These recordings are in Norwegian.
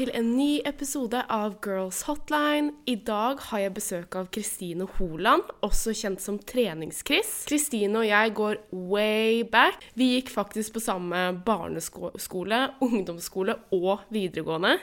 til en ny episode av Girls Hotline. I dag har jeg besøk av Kristine Holand, også kjent som Trenings-Chris. Kristine og jeg går way back. Vi gikk faktisk på samme barneskole, ungdomsskole og videregående.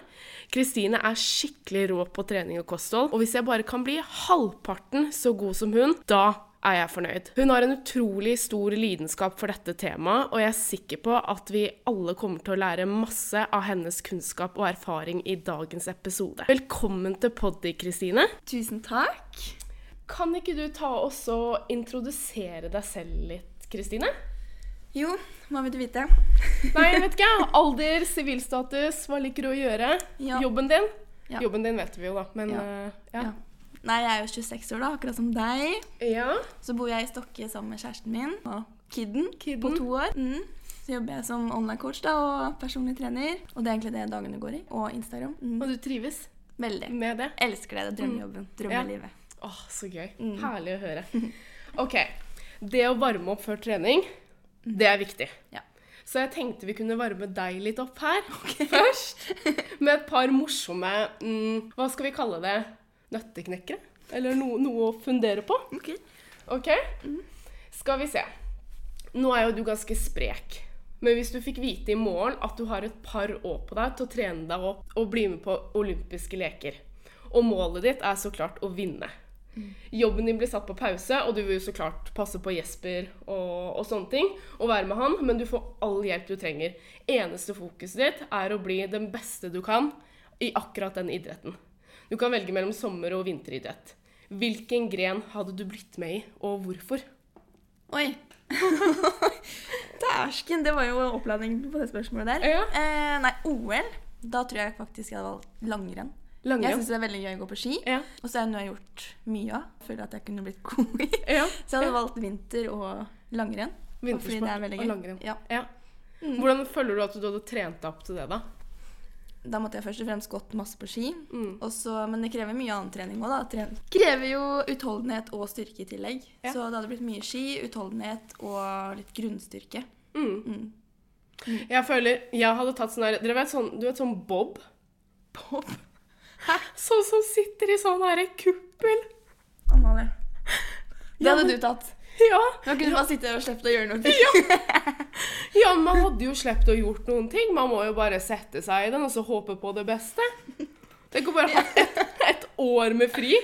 Kristine er skikkelig rå på trening og kosthold, og hvis jeg bare kan bli halvparten så god som hun, da er jeg fornøyd. Hun har en utrolig stor lidenskap for dette temaet, og jeg er sikker på at vi alle kommer til å lære masse av hennes kunnskap og erfaring i dagens episode. Velkommen til poddy, Kristine. Tusen takk. Kan ikke du ta oss og introdusere deg selv litt, Kristine? Jo, hva vil du vite? Nei, jeg vet ikke. Alder, sivilstatus, hva liker du å gjøre? Ja. Jobben din? Ja. Jobben din vet vi jo, da, men Ja. eh, ja. Ja. Nei, jeg er jo 26 år, da, akkurat som deg. ja. Så bor jeg i Stokke sammen med kjæresten min og kidden, Kidden. på to år. Mm. Så jobber jeg som online-coach da, og personlig trener. Og det er egentlig det dagene går i. Og Instagram. Mm. Og du trives Veldig. med det? Elsker det. Det drømmejobben. Drømmelivet. Åh, så gøy. Mm. Herlig å høre. Ok, det å varme opp før trening, det er viktig. Ja. Så jeg tenkte vi kunne varme deg litt opp her først. Med et par morsomme, mm, hva skal vi kalle det, nøtteknekkere? Eller no, noe å fundere på. Ok. Ok? Skal vi se. Nå er jo du ganske sprek. Men hvis du fikk vite i morgen at du har et par år på deg til å trene deg opp og bli med på olympiske leker, og målet ditt er så klart å vinne Jobben din blir satt på pause, og du vil jo så klart passe på Jesper og, og sånne ting, og være med han, men du får all hjelp du trenger. Eneste fokuset ditt er å bli den beste du kan i akkurat den idretten. Du kan velge mellom sommer- og vinteridrett. Hvilken gren hadde du blitt med i, og hvorfor? Oi. Dæsken, det var jo oppladning på det spørsmålet der. Ja. Eh, nei, OL. Da tror jeg faktisk jeg hadde valgt langrenn. Jeg Langrenn? syns det er veldig gøy å gå på ski. Ja. Og så er det noe jeg har gjort mye av. Føler at jeg kunne blitt god i. ja. Så jeg hadde valgt vinter og langrenn. er Vintersport og, og langrenn. Ja. Ja. Hvordan føler du at du hadde trent deg opp til det, da? Da måtte jeg først og fremst gått masse på ski. Mm. Også, men det krever mye annen trening òg, da. Tren krever jo utholdenhet og styrke i tillegg. Ja. Så det hadde blitt mye ski, utholdenhet og litt grunnstyrke. Mm. Mm. Jeg føler jeg hadde tatt sånn her Dere vet sånn, du vet sånn bob? Bob? Hæ? Sånn som sitter i sånn herre kuppel. Amalie. Det hadde du tatt. Ja. Da kunne du bare sitte og sluppet å gjøre noe. ja, men man hadde jo sluppet å gjort noen ting. Man må jo bare sette seg i den og så håpe på det beste. Tenk å bare ha et, et år med fri,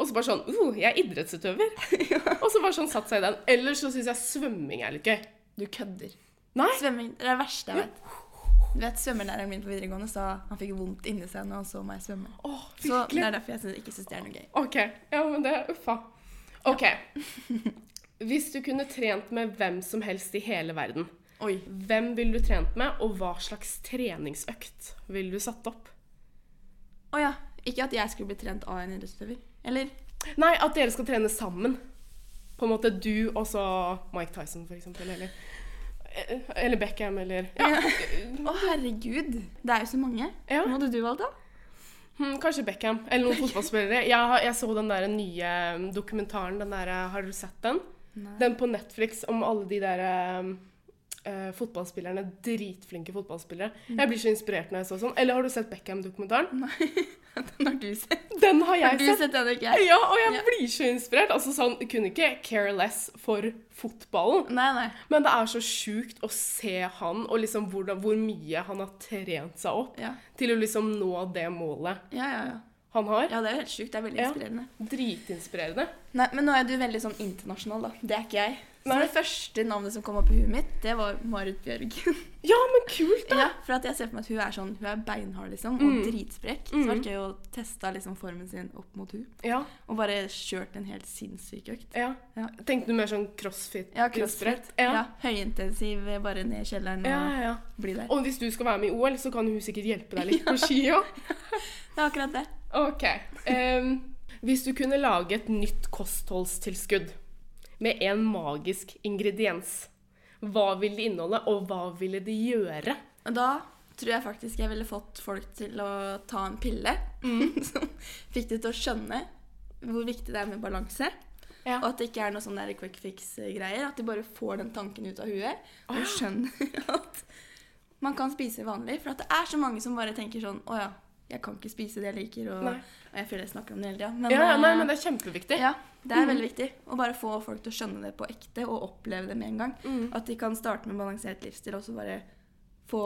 og så bare sånn uh, Jeg er idrettsutøver. Og så bare sånn satt seg i den. Ellers så syns jeg svømming er litt gøy. Du kødder. Nei? Svømming det er det verste jeg vet. Du vet, Svømmelæreren min på videregående sa han fikk vondt inni seg når han så meg svømme. Oh, Så det er derfor jeg synes, ikke syns det er noe gøy. OK. Ja, men det Uffa. OK. Hvis du kunne trent med hvem som helst i hele verden, Oi. hvem ville du trent med, og hva slags treningsøkt ville du satt opp? Å ja. Ikke at jeg skulle bli trent av en idrettsutøver. Eller? Nei, at dere skal trene sammen. På en måte du og så Mike Tyson, for eksempel. Eller, eh, eller Beckham, eller ja. Å, herregud. Det er jo så mange. Ja. Hvem hadde du valgt, da? Hmm, Kanskje Beckham. Eller noen fotballspillere. Jeg, jeg så den der nye dokumentaren. Den der, har du sett den? Nei. Den på Netflix om alle de der uh, fotballspillerne. Dritflinke fotballspillere. Jeg blir så inspirert når jeg så sånn. Eller har du sett Beckham-dokumentaren? Nei, Den har du sett. Den har Har jeg du sett. sett den, ikke jeg? Ja, og jeg Ja. blir så inspirert. Altså sånn, kunne ikke care less for fotballen. Nei, nei. Men det er så sjukt å se han, og liksom hvor, hvor mye han har trent seg opp Ja. til å liksom nå det målet Ja, ja, ja. Han har. Ja, det er jo helt sjukt. Det er veldig inspirerende. Ja. Dritinspirerende. Nei, Men nå er du veldig sånn internasjonal, da. Det er ikke jeg. Så Nei. det første navnet som kom opp i huet mitt, det var Marit Bjørg. Ja, men kult, da! ja, for at jeg ser for meg at hun er sånn, hun er beinhard, liksom, og Mm. dritsprek. Så Mm. det var gøy å teste liksom, formen sin opp mot hun. Ja, Og bare kjørt en helt sinnssyk økt. ja. Ja. Tenkte du mer sånn crossfit? Ja, crossfit. Ja. Ja. Høyintensiv, bare ned i kjelleren Ja, og ja, ja. bli der. Og hvis du skal være med i OL, så kan hun sikkert hjelpe deg litt på ski òg. Det er akkurat det. Ok. Um, hvis du kunne lage et nytt kostholdstilskudd med en magisk ingrediens, hva ville det inneholde, og hva ville det gjøre? Da tror jeg faktisk jeg ville fått folk til å ta en pille som fikk de til å skjønne hvor viktig det er med balanse. Ja. Og at det ikke er noe sånn der quick fix-greier. At de bare får den tanken ut av huet og ja. skjønner at man kan spise vanlig. For at det er så mange som bare tenker sånn Å ja, jeg kan ikke spise det jeg liker. Og, og jeg føler jeg snakker om det hele tida. Men, Ja, ja, nei, eh, men det er kjempeviktig. ja, det er veldig viktig. Å bare få folk til å skjønne det på ekte og oppleve det med en gang. Mm. At de kan starte med balansert livsstil og så bare få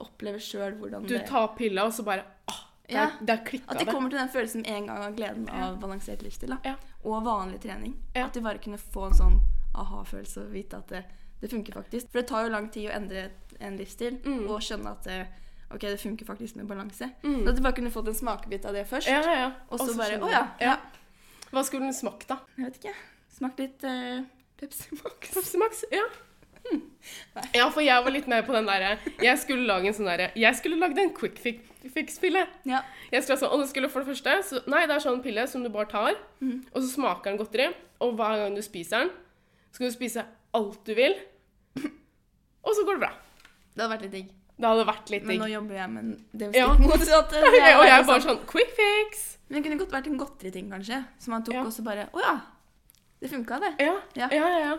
oppleve sjøl hvordan Du det tar pilla, og så bare ah, det Ja. er, det er klikka At de kommer til den følelsen en gang av gleden av balansert livsstil. Da. Ja. Og vanlig trening. Ja. At de bare kunne få en sånn aha-følelse og vite at det, det funker faktisk. For det tar jo lang tid å endre en livsstil Mm. og skjønne at det, ok, det funker faktisk med balanse. Mm. Så at du bare kunne fått en smakebit av det først. Ja, ja, ja. Og så så bare Å ja, ja. Hva skulle den smakt, da? Jeg vet ikke. Smakt litt uh, Pepsi Max. Pepsi Max? Ja. Hmm. Ja, for jeg var litt med på den derre Jeg skulle lage en sånn derre Jeg skulle lagd en quick fix- fix-pille. Ja. Jeg skulle sånn, og det skulle for det første så, Nei, det er sånn pille som du bare tar, mm. og så smaker den godteri, og hver gang du spiser den, skal du spise alt du vil, og så går det bra. Det hadde vært litt digg. Det hadde vært litt Men nå jobber jeg med det Ja. motsatte. og jeg er bare sånn Quick fix! Men det kunne godt vært en godteriting, kanskje. Som man tok Ja. og så bare Å ja! Det funka, det. Ja, ja, Ja. ja.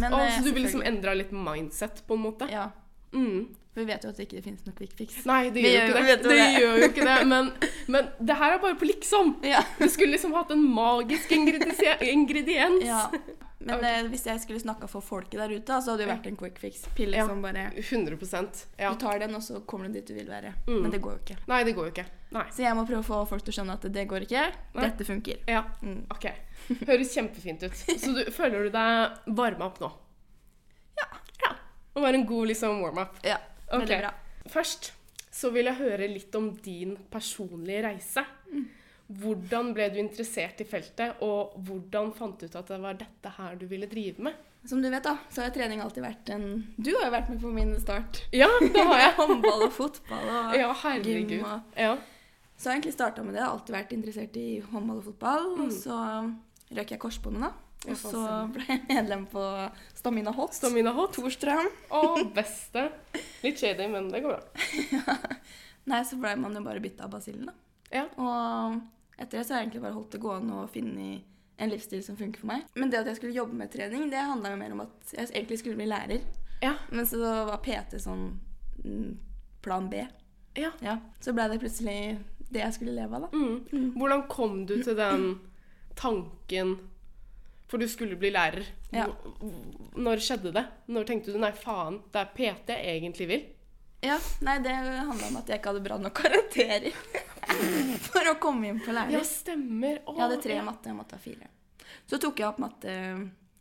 Men, Og, eh, så du vil liksom endra litt mindset, på en måte? Ja. Mm. For vi vet jo at det ikke finnes noe quick fix. Nei, det gjør jo ikke det. Det det. gjør jo ikke det, men, men det her er bare på liksom. Ja. Du skulle liksom hatt en magisk ingrediens. ingrediens. ja. Men okay. eh, hvis jeg skulle snakka for folket der ute, så hadde det vært en quick fix-pille Ja. som bare 100 ja. Du tar den, og så kommer du dit du vil være. Mm. Men det går jo ikke. Nei, det går jo ikke. Nei. Så jeg må prøve å få folk til å skjønne at det går ikke. Nei. Dette funker. Ja, Mm. OK. Høres kjempefint ut. Så du, føler du deg varma opp nå? Ja. Ja. Det var en god liksom warm-up. Ja, veldig bra. Først så vil jeg høre litt om din personlige reise. Mm. Hvordan ble du interessert i feltet, og hvordan fant du ut at det var dette her du ville drive med? Som du vet, da, så har trening alltid vært en Du har jo vært med på min start. Ja, det har jeg. Håndball og fotball og Ja, herregud. gym og Ja. Så jeg egentlig starta med det. Jeg har alltid vært interessert i håndball og fotball. Og så røk jeg korsbåndet, da. Og så ble jeg medlem på Stamina Hot. Stamina hot. Torstrøm. Å, beste. Litt shady, men det går bra. Nei, så ble man jo bare bitt av basillen, da. Ja. Og etter det så har jeg egentlig bare holdt det gående og funnet en livsstil som funker for meg. Men det at jeg skulle jobbe med trening, det handla jo mer om at jeg egentlig skulle bli lærer. Ja. Men så var PT sånn mm, plan B. ja. Ja. Så ble det plutselig det jeg skulle leve av, da. Mm. Hvordan kom du til den tanken For du skulle bli lærer. Ja. Når skjedde det? Når tenkte du nei, faen, det er PT jeg egentlig vil? Ja, nei, det handla om at jeg ikke hadde bra nok karakterer for å komme inn på lærer. Ja, stemmer. Åh, Jeg hadde tre i matte, jeg måtte ha fire. Så tok jeg opp matte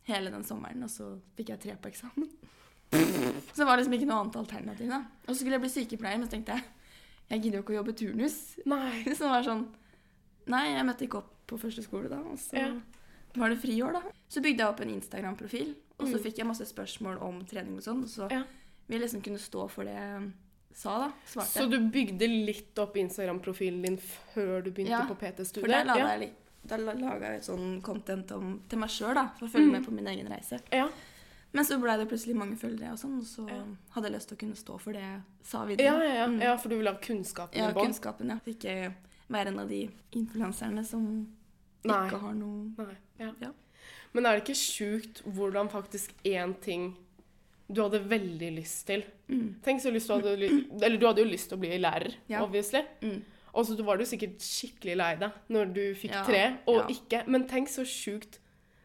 hele den sommeren, og så fikk jeg tre på eksamen. Så det var liksom ikke noe annet alternativ. da. Og så skulle jeg bli sykepleier, men så tenkte jeg jeg gidder jo ikke å jobbe turnus. Nei. Så det var sånn Nei, jeg møtte ikke opp på første skole da. Og så Ja. var det friår, da. Så bygde jeg opp en Instagram-profil, og så Mm. fikk jeg masse spørsmål om trening og sånn. Og så Ja. Vil liksom kunne stå for det jeg sa, da. Svarte. Så du bygde litt opp Instagram-profilen din før du begynte Ja, på PT-studiet? For der laga ja. jeg litt da la- laga jeg sånn content om, til meg sjøl, for å følge Mm. med på min egen reise. Ja. Men så blei det plutselig mange følgere, og sånn, og så Ja. hadde jeg lyst til å kunne stå for det jeg sa videre. ja, ja. Mm. ja, for du ville ha kunnskapen Ja, i bånn? kunnskapen, ja. Ikke være en av de influenserne som Nei. ikke har noe Nei. Ja. Ja. Men er det ikke sjukt hvordan faktisk én ting du hadde veldig lyst til mm. Tenk så lyst du hadde Eller du hadde jo lyst til å bli lærer, Ja. obviously. Mm. Og så var du sikkert skikkelig lei deg når du fikk Ja, tre, og ja. ikke Men tenk så sjukt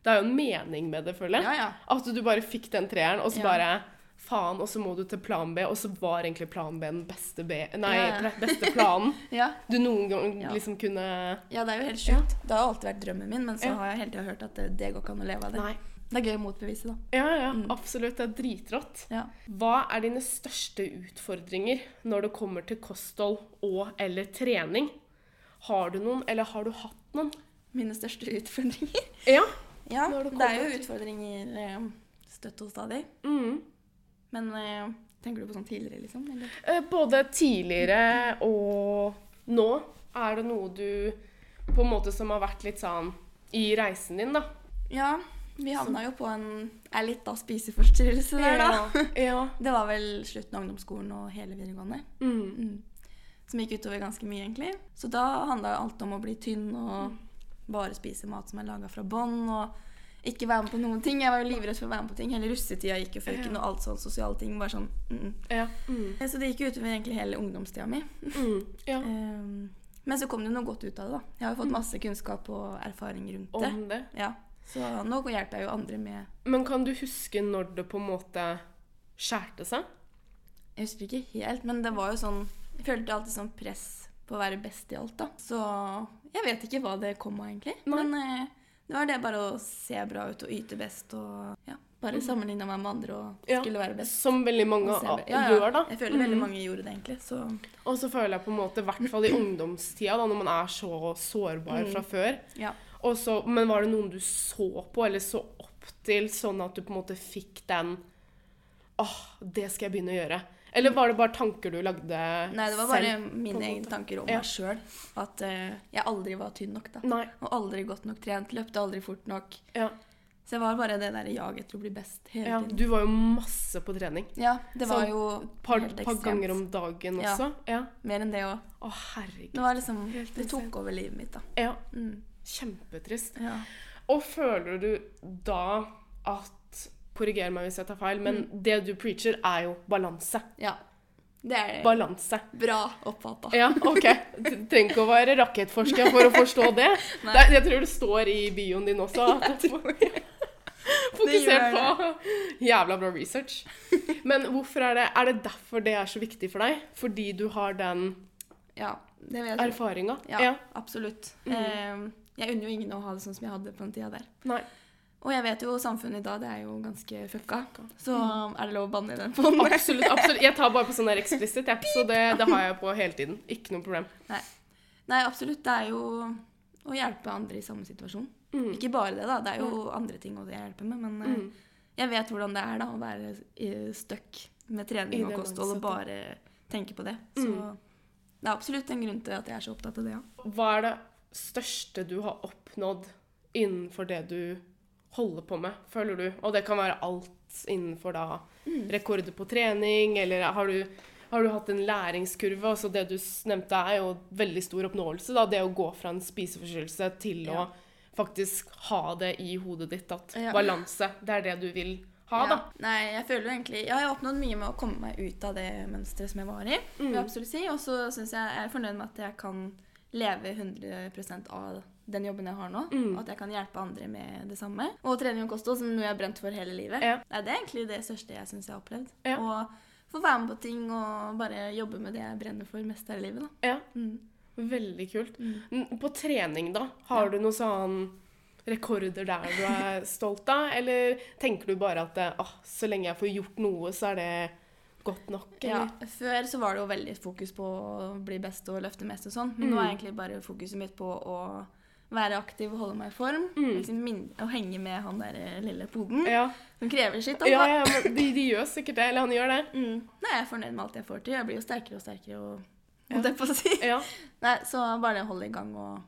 Det er jo en mening med det, føler jeg. Ja. At du bare fikk den treeren, og så bare Faen, og så må du til plan B, og så var egentlig plan B den beste B Nei, beste planen du noen gang liksom kunne ja, det er jo helt sjukt. Det har alltid vært drømmen min, men så har jeg hele tida hørt at det, det går ikke an å leve av det. Nei. Det er gøy å motbevise, da. Ja, ja, Mm. absolutt. Det er dritrått. Ja. Hva er dine største utfordringer når det kommer til kosthold og eller trening? Har du noen, eller har du hatt noen? Mine største utfordringer. Ja. Ja, Når det det er jo utfordringer eh, støtt og stadig. Mm. Men eh, tenker du på sånn tidligere, liksom? Eller? Eh, Både tidligere og nå. Er det noe du på en måte som har vært litt sånn i reisen din, da? Ja, vi havna jo på en ei lita spiseforstyrrelse der, da. Ja. Det var vel slutten av ungdomsskolen og hele videregående. Mm. Mm. Som gikk utover ganske mye, egentlig. Så da handla alt om å bli tynn og bare spise mat som er laga fra bånn. Og ikke være med på noen ting. Jeg var jo livredd for å være med på ting. Hele russetida gikk jo føyken, Ja. og alt sånn sosiale ting. Bare sånn mm, mm. Ja. Mm. Så det gikk jo utover egentlig hele ungdomstida mi. Mm. ja. Ehm, men så kom det jo noe godt ut av det, da. Jeg har jo fått masse kunnskap og erfaring rundt det. Om det. Ja. Så nå hjelper jeg jo andre med Men kan du huske når det på en måte skjærte seg? Jeg husker ikke helt, men det var jo sånn Jeg følte alltid sånn press på å være best i alt, da. Så jeg vet ikke hva det kom av, egentlig. Nei. Men eh, det var det bare å se bra ut og yte best og ja, bare sammenligne meg med andre og Ja. skulle være best. Som veldig mange ja, ja. gjør, da. Jeg føler veldig Mm. mange gjorde det, egentlig. Så Og så føler jeg på en måte, i hvert fall i ungdomstida, da, når man er så sårbar Mm. fra før ja. Så, Men var det noen du så på eller så opp til, sånn at du på en måte fikk den Åh, det skal jeg begynne å gjøre. Eller var det bare tanker du lagde Nei, det var bare selv? mine egne tanker om Ja. meg sjøl. At uh, jeg aldri var tynn nok, da. Nei. Og aldri godt nok trent. Løpte aldri fort nok. Ja. Så jeg var bare det der jaget etter å bli best hele ja. tiden. Du var jo masse på trening. Ja, det var så, jo Par, helt par ganger om dagen også. Ja. Mer enn det òg. Å, herregud. Det var liksom Det tok over livet mitt, da. Ja. Mm. Kjempetrist. Ja. Og føler du da at Korriger meg hvis jeg tar feil, men Mm. det du preacher, er jo balanse. ja. Det er Balanse. bra oppfatta. Ja, OK. Du trenger ikke å være rakettforsker for å forstå det. Det jeg tror det står i bioen din også. At Fokusert på Jævla bra research. Men hvorfor er det Er det derfor det er så viktig for deg? Fordi du har den Ja, det erfaringa? Ja, absolutt. Mm. Eh, jeg unner jo ingen å ha det sånn som jeg hadde på den tida der. Nei. Og jeg vet jo samfunnet i dag, det er jo ganske fucka. Så Mm. er det lov å banne i den fonden? Absolutt. absolutt. Jeg tar bare på sånn der eksplisitt, jeg. Så det, det har jeg på hele tiden. Ikke noe problem. Nei, absolutt. Det er jo å hjelpe andre i samme situasjon. Mm. Ikke bare det, da. Det er jo andre ting å hjelpe med. Men eh, Mm. jeg vet hvordan det er da, å være eh, stuck med trening og kosthold og bare tenke på det. Så Mm. det er absolutt en grunn til at jeg er så opptatt av det, ja. Hva er det største du har oppnådd innenfor det du holder på med, føler du? Og det kan være alt innenfor da Mm. rekorder på trening, eller har du, har du hatt en læringskurve? Altså det du nevnte er jo veldig stor oppnåelse, da. Det å gå fra en spiseforstyrrelse til Ja. å faktisk ha det i hodet ditt at Ja. balanse, det er det du vil ha, da. Nei, jeg føler jo egentlig Ja, jeg har oppnådd mye med å komme meg ut av det mønsteret som jeg var i. vil Mm. jeg absolutt si. Og så syns jeg jeg er fornøyd med at jeg kan leve 100% av den jobben jeg har nå. Mm. Og at jeg kan hjelpe andre med det samme. Og trening og kosthold, som noe jeg har brent for hele livet. Ja. Nei, det er egentlig det største jeg syns jeg har opplevd. Ja. Og få være med på ting og bare jobbe med det jeg brenner for mest her i livet. da. Ja, Mm. veldig kult. Mm. På trening, da? Har Ja. du noen sånn rekorder der du er stolt av? Eller tenker du bare at ah, så lenge jeg får gjort noe, så er det godt nok? Ja, Før så var det jo veldig fokus på å bli best og løfte mest og sånn. Men nå Mm. er egentlig bare fokuset mitt på å være aktiv og holde meg i form. Mm. Liksom å henge med han der eh, lille poden. Ja. Som krever sitt. ja, ja, men de, de gjør sikkert det. Eller han gjør det. Mm. Nei, jeg er fornøyd med alt jeg får til. Jeg blir jo sterkere og sterkere. og Ja. det på å si. Ja. Nei, Så bare det å holde i gang og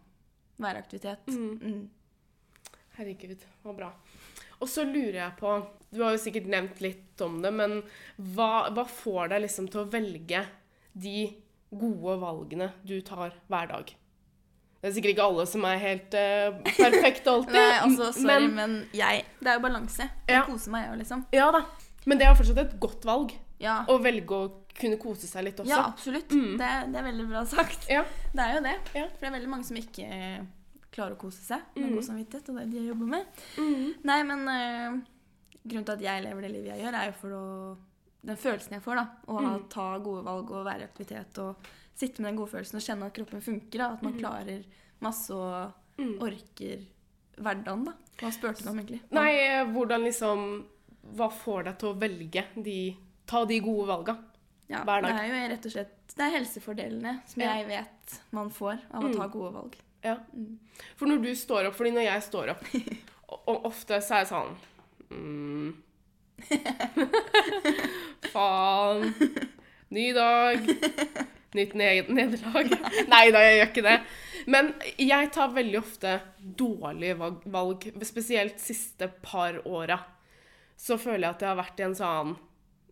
være aktivitet. Mm. Mm. Herregud, så bra. Og så lurer jeg på Du har jo sikkert nevnt litt om det, men hva, hva får deg liksom til å velge de gode valgene du tar hver dag? Det er sikkert ikke alle som er helt uh, perfekte alltid. Nei, altså, sorry, men, men, jeg Det er jo balanse. Jeg Ja. koser meg, jeg òg, liksom. Ja da. Men det er fortsatt et godt valg. Ja, Å velge å kunne kose seg litt også. ja absolutt. Mm. Det, det er veldig bra sagt. Ja. Det er jo det. Ja. For det er veldig mange som ikke eh, klarer å kose seg med Mm. god samvittighet, og det er det jeg jobber med. Mm. Nei, men eh, grunnen til at jeg lever det livet jeg gjør, er jo for å den følelsen jeg får, da. Å Mm. ta gode valg og være i aktivitet og sitte med den gode følelsen og kjenne at kroppen funker. Da. At man Mm. klarer masse og Mm. orker hverdagen, da. Hva spurte du om, egentlig? Nei, eh, hvordan liksom Hva får deg til å velge de Ta de gode valga? ja, hver dag. Det er jo rett og slett Det er helsefordelene som Ja. jeg vet man får av å Mm. ta gode valg. Ja. For når du står opp Fordi når jeg står opp Og, ofte så er jeg sånn mm. Faen. Ny dag. Nytt ned nederlag. Nei da, jeg gjør ikke det. Men jeg tar veldig ofte dårlige valg spesielt siste par åra. Så føler jeg at jeg har vært i en sånn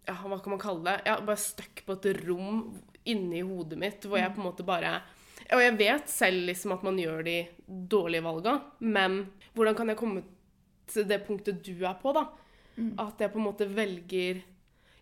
ja, Hva kan man kalle det? Jeg har bare stuck på et rom inni hodet mitt hvor jeg på en måte bare Og jeg vet selv liksom at man gjør de dårlige valga, men hvordan kan jeg komme til det punktet du er på, da. Mm. At jeg på en måte velger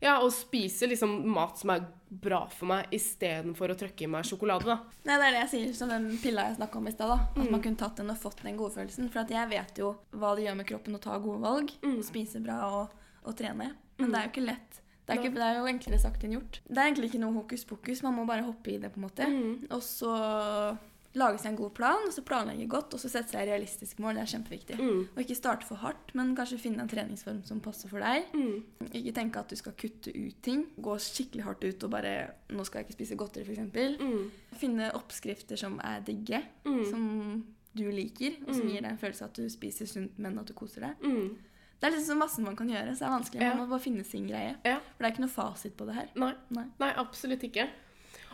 ja, å spise liksom mat som er bra for meg, istedenfor å trykke i meg sjokolade. da. Nei, det er det jeg sier, som den pilla jeg snakka om i stad. da. At Mm. man kunne tatt den og fått den godfølelsen. For at jeg vet jo hva det gjør med kroppen å ta gode valg. Mm. Spise bra og, og trene. Men det er jo ikke lett. Det er, ikke, det er jo enklere sagt enn gjort. Det er egentlig ikke noe hokus pokus. Man må bare hoppe i det, på en måte. Mm. Og så lage seg en god plan, og så planlegge godt, og så sette seg realistiske mål. Det er kjempeviktig. Mm. Og ikke starte for hardt, men kanskje finne en treningsform som passer for deg. Mm. Ikke tenke at du skal kutte ut ting. Gå skikkelig hardt ut og bare 'Nå skal jeg ikke spise godteri', f.eks. Mm. Finne oppskrifter som er digge, Mm. som du liker, og som Mm. gir deg en følelse av at du spiser sunt, men at du koser deg. Mm. Det er liksom så masse man kan gjøre, så det er vanskelig. Ja. Man må bare finne sin greie. Ja. For det er ikke noe fasit på det her. Nei. Nei. Nei, absolutt ikke.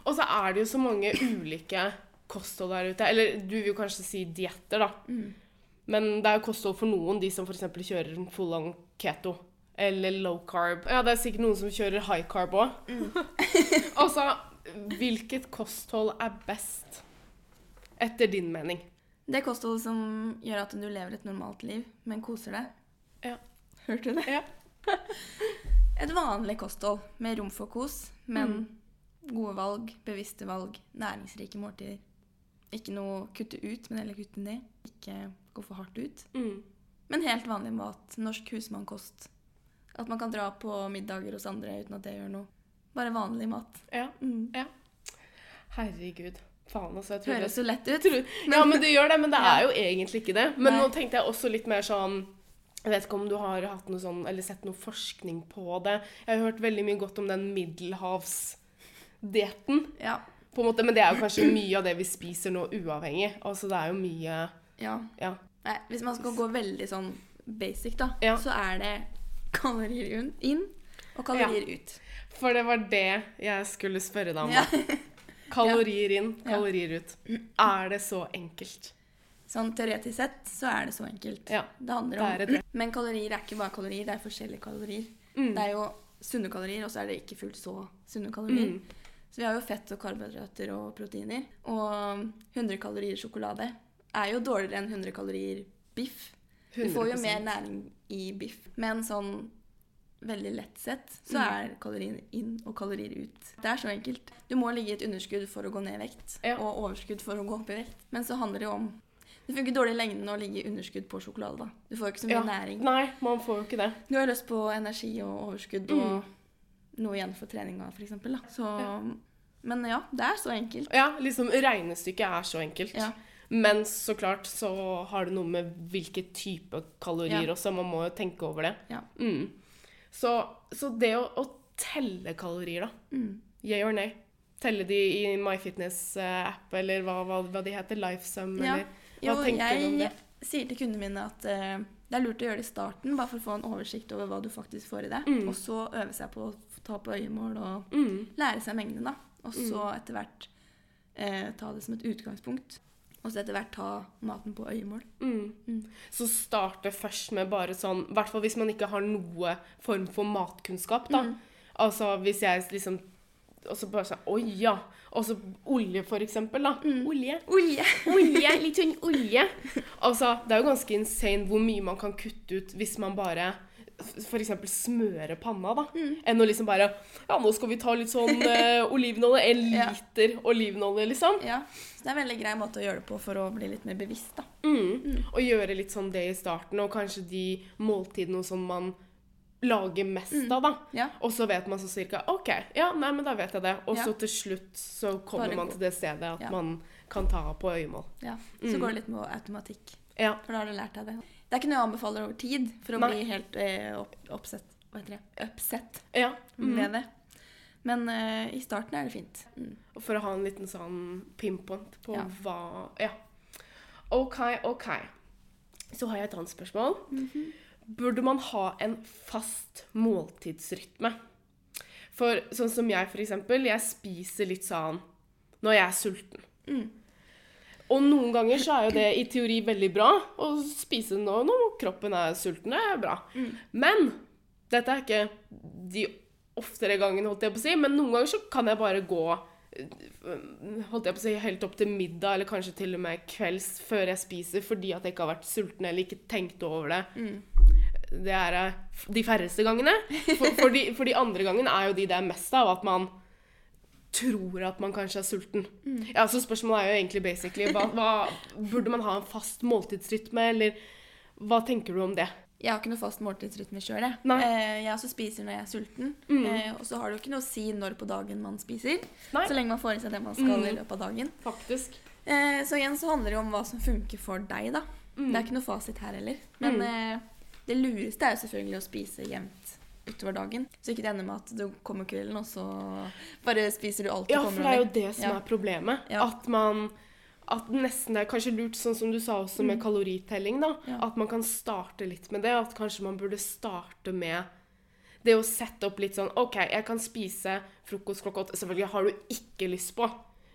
Og så er det jo så mange ulike kosthold der ute. Eller du vil jo kanskje si dietter, da. Mm. Men det er jo kosthold for noen, de som f.eks. kjører full on keto. Eller low carb. Ja, det er sikkert noen som kjører high carb òg. altså, hvilket kosthold er best? Etter din mening. Det kostholdet som gjør at du lever et normalt liv, men koser deg. Ja. Hørte du det? Ja. Et vanlig kosthold med rom for kos, men Mm. gode valg, bevisste valg, næringsrike måltider. Ikke noe kutte ut, men heller kutte ned. Ikke gå for hardt ut. Mm. Men helt vanlig mat. Norsk husmannkost. At man kan dra på middager hos andre uten at det gjør noe. Bare vanlig mat. Ja. Mm. Herregud. Faen, altså. Jeg trodde Høres så lett ut. Tror- Ja, men det gjør det, men det Ja. er jo egentlig ikke det. Men Nei. nå tenkte jeg også litt mer sånn Jeg vet ikke om du har hatt noe sånn, eller sett noe forskning på det. Jeg har hørt veldig mye godt om den middelhavsdietten. Ja. På en måte, men det er jo kanskje mye av det vi spiser nå, uavhengig. Altså det er jo mye ja. Ja. Nei, hvis man skal gå veldig sånn basic, da, Ja. så er det kalorier inn og kalorier ut. For det var det jeg skulle spørre deg om. Ja. Kalorier inn, Ja. kalorier ut. Er det så enkelt? Sånn teoretisk sett så er det så enkelt. Ja. Det handler Det om er det. Men kalorier er ikke bare kalorier, det er forskjellige kalorier. Mm. Det er jo sunne kalorier, og så er det ikke fullt så sunne kalorier. Mm. Så vi har jo fett og karbohydrater og proteiner. Og 100 kalorier sjokolade er jo dårligere enn 100 kalorier biff. Du får jo mer næring i biff. Men sånn veldig lett sett så Mm. er kalorier inn og kalorier ut. Det er så enkelt. Du må ligge i et underskudd for å gå ned i vekt, Ja. og overskudd for å gå opp i vekt. Men så handler det jo om Det funker dårlig i lengden å ligge i underskudd på sjokolade. da. Du får jo ikke så mye Ja. næring. Nei, man får jo ikke det. Du har lyst på energi og overskudd og noe igjen for treninga, f.eks. Så Mm. Ja. Men ja, det er så enkelt. Ja, liksom regnestykket er så enkelt. Ja. Men så klart så har det noe med hvilke type kalorier Ja. også. Man må jo tenke over det. Ja. Mm. Så, så det å, å telle kalorier, da. Mm. Yeah or nay? Telle de i MyFitness-app, eller hva, hva, hva de heter? Lifesum, Ja. eller Jo, Hva tenker du om jeg det? sier til kundene mine at uh, det er lurt å gjøre det i starten, bare for å få en oversikt over hva du faktisk får i deg. Mm. Og så øve seg på å ta på øyemål og mm. lære seg mengden, da. Og så etter hvert eh, ta det som et utgangspunkt. Og så etter hvert ta maten på øyemål. Mm. Mm. Så starte først med bare sånn I hvert fall hvis man ikke har noe form for matkunnskap, da. Mm. Altså hvis jeg liksom Og så bare sånn Oi, ja. Og så olje, for eksempel, da. Mm. Olje. Olje! Olje, litt sånn olje. Altså, det er jo ganske insane hvor mye man kan kutte ut hvis man bare f.eks. smøre panna, da. Mm. Enn å liksom bare Ja, nå skal vi ta litt sånn eh, olivenolje. En Ja. liter olivenolje, liksom. Ja, så det er en veldig grei måte å gjøre det på for å bli litt mer bevisst, da. Mm. Og gjøre litt sånn det i starten, og kanskje de måltidene og sånn man lager mest Mm. av, da. Ja. Og så vet man så cirka OK, ja, nei, men da vet jeg det. Og Ja. så til slutt så kommer man til det stedet at Ja. man kan ta på øyemål. ja. Så Mm. går det litt med automatikk. Ja. For da har du lært deg det. Det er ikke noe jeg anbefaler over tid for å Nei. bli helt eh, opp, oppsett Hva heter det? Upset ja. Mm. med det. Men eh, i starten er det fint. Mm. Og For å ha en liten sånn pinpoint på hva Ja. OK, OK. Så har jeg et annet spørsmål. Mhm. Burde man ha en fast måltidsrytme? For sånn som jeg, for eksempel, jeg spiser litt sånn når jeg er sulten. Mm. Og noen ganger så er jo det i teori veldig bra å spise nå når kroppen er sulten. Det er bra. Mm. Men dette er ikke de oftere gangene, holdt jeg på å si, men noen ganger så kan jeg bare gå øh, holdt jeg på å si, helt opp til middag, eller kanskje til og med kvelds før jeg spiser, fordi at jeg ikke har vært sulten eller ikke tenkt over det. Mm. Det er eh, de færreste gangene. For, for, de, for de andre gangene er jo de det er mest av, at man tror at man kanskje er sulten. Mm. Ja, så spørsmålet er jo egentlig basically hva, hva, Burde man ha en fast måltidsrytme, eller hva tenker du om det? Jeg har ikke noe fast måltidsrytme sjøl. Jeg. Eh, jeg også spiser når jeg er sulten. Mm. Eh, og så har det jo ikke noe å si når på dagen man spiser. Nei. Så lenge man får i seg det man skal Mm. i løpet av dagen. Faktisk. Eh, så igjen så handler det jo om hva som funker for deg, da. Mm. Det er ikke noe fasit her heller. Men Mm. Det lureste er jo selvfølgelig å spise jevnt utover dagen. Så ikke det ender med at du kommer kvelden, og så bare spiser du alt du Ja, for det er jo det som Ja. er problemet. Ja. At man at nesten det er kanskje lurt, sånn som du sa også med kaloritelling, da. Ja. At man kan starte litt med det. At kanskje man burde starte med det å sette opp litt sånn OK, jeg kan spise frokost klokka åtte. Selvfølgelig har du ikke lyst på,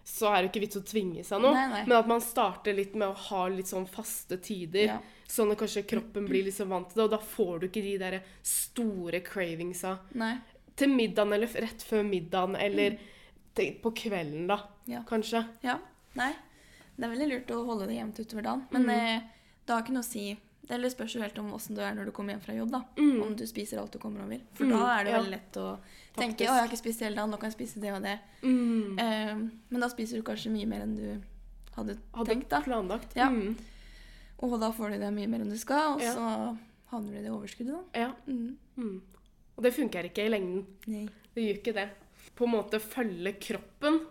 så er det ikke vits å tvinge seg noe. Nei, nei. Men at man starter litt med å ha litt sånn faste tider. Ja. Sånn at kanskje kroppen blir liksom vant til det, og da får du ikke de der store cravingsa Nei. til middagen eller rett før middagen eller mm. på kvelden, da. Ja. kanskje. Ja. Nei. Det er veldig lurt å holde det jevnt utover dagen. Men Mm. eh, det har ikke noe å si eller spørs jo helt om åssen du er når du kommer hjem fra jobb. da. Mm. Om du spiser alt du kommer over. For Mm, da er det veldig lett å tenke å, jeg har ikke spist hele dagen, nå kan jeg spise det og det. Mm. Eh, men da spiser du kanskje mye mer enn du hadde, Hadde tenkt. da. planlagt. Ja. Mm. Og da får du det mye mer enn du skal, og Ja. så havner du i det overskuddet, da. Ja. Mm. Mm. Og det funker ikke i lengden. Nei. Det gjør ikke det. På en måte følge kroppen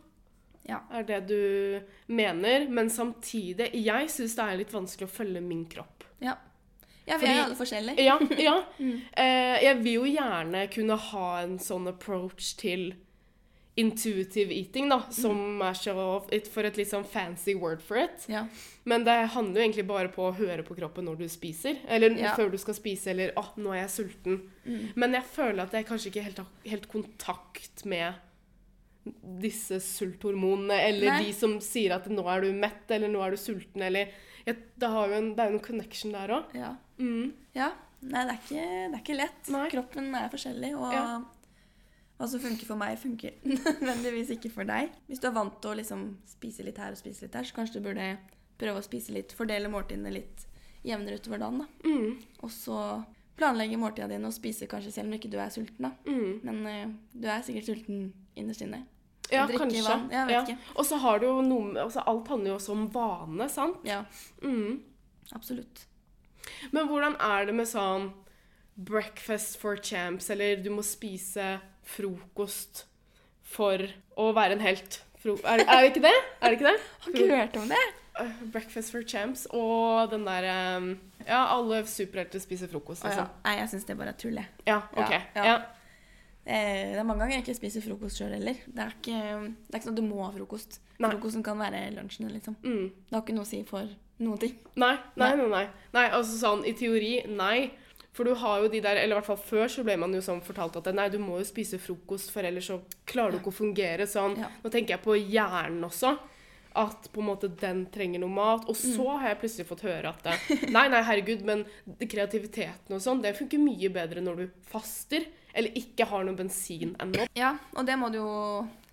Ja. er det du mener, men samtidig Jeg syns det er litt vanskelig å følge min kropp. Ja. Ja, vi er alle forskjellige. Ja, ja. Mm. Eh, jeg vil jo gjerne kunne ha en sånn approach til intuitive eating, da, som er så For et litt sånn fancy word for it. Ja. Men det handler jo egentlig bare på å høre på kroppen når du spiser. Eller Ja. før du skal spise, eller 'Å, nå er jeg sulten'. Mm. Men jeg føler at jeg kanskje ikke helt har helt kontakt med disse sulthormonene, eller Nei. de som sier at 'nå er du mett', eller 'nå er du sulten', eller jeg, det, har jo en, det er jo en connection der òg. ja. Mm. Ja. Nei, det er ikke, det er ikke lett. Nei. Kroppen er forskjellig, og Ja. hva som funker for meg, funker nødvendigvis ikke for deg. Hvis du er vant til å liksom spise litt her og spise litt der, så kanskje du burde prøve å spise litt, fordele måltidene litt jevnere utover dagen. da. Mm. Og så planlegge måltidene dine og spise kanskje selv om ikke du er sulten. da. Mm. Men uh, du er sikkert sulten innerst inne. Ja, kanskje. vann, jeg vet Ja. ikke. Og så har du jo noe med altså Alt handler jo også om vane, sant? Ja, Mm. absolutt. Men hvordan er det med sånn breakfast for champs, eller du må spise frokost for å være en helt? Er, er det ikke det? Er det ikke det? Har ikke hørt om det. Uh, breakfast for champs og den der um, Ja, alle superhelter spiser frokost, liksom. Nei, jeg syns det bare er tull, jeg. Ja, OK. Ja, Ja, ja. Eh, det er mange ganger jeg ikke spiser frokost sjøl heller. Det er, ikke, det er ikke sånn at du må ha frokost. Nei. Frokosten kan være lunsjen, liksom. Mm. Det har ikke noe å si for noen ting. Nei, nei, Nei. nei, nei. Altså sånn i teori, nei. For du har jo de der, eller i hvert fall før så ble man jo sånn fortalt at nei, du må jo spise frokost, for ellers så klarer du ikke å fungere sånn. Ja. Nå tenker jeg på hjernen også. At på en måte den trenger noe mat. Og så Mm. har jeg plutselig fått høre at det, Nei, nei, herregud, men kreativiteten og sånn, det funker mye bedre når du faster. Eller ikke har noe bensin ennå. Ja, og det må du jo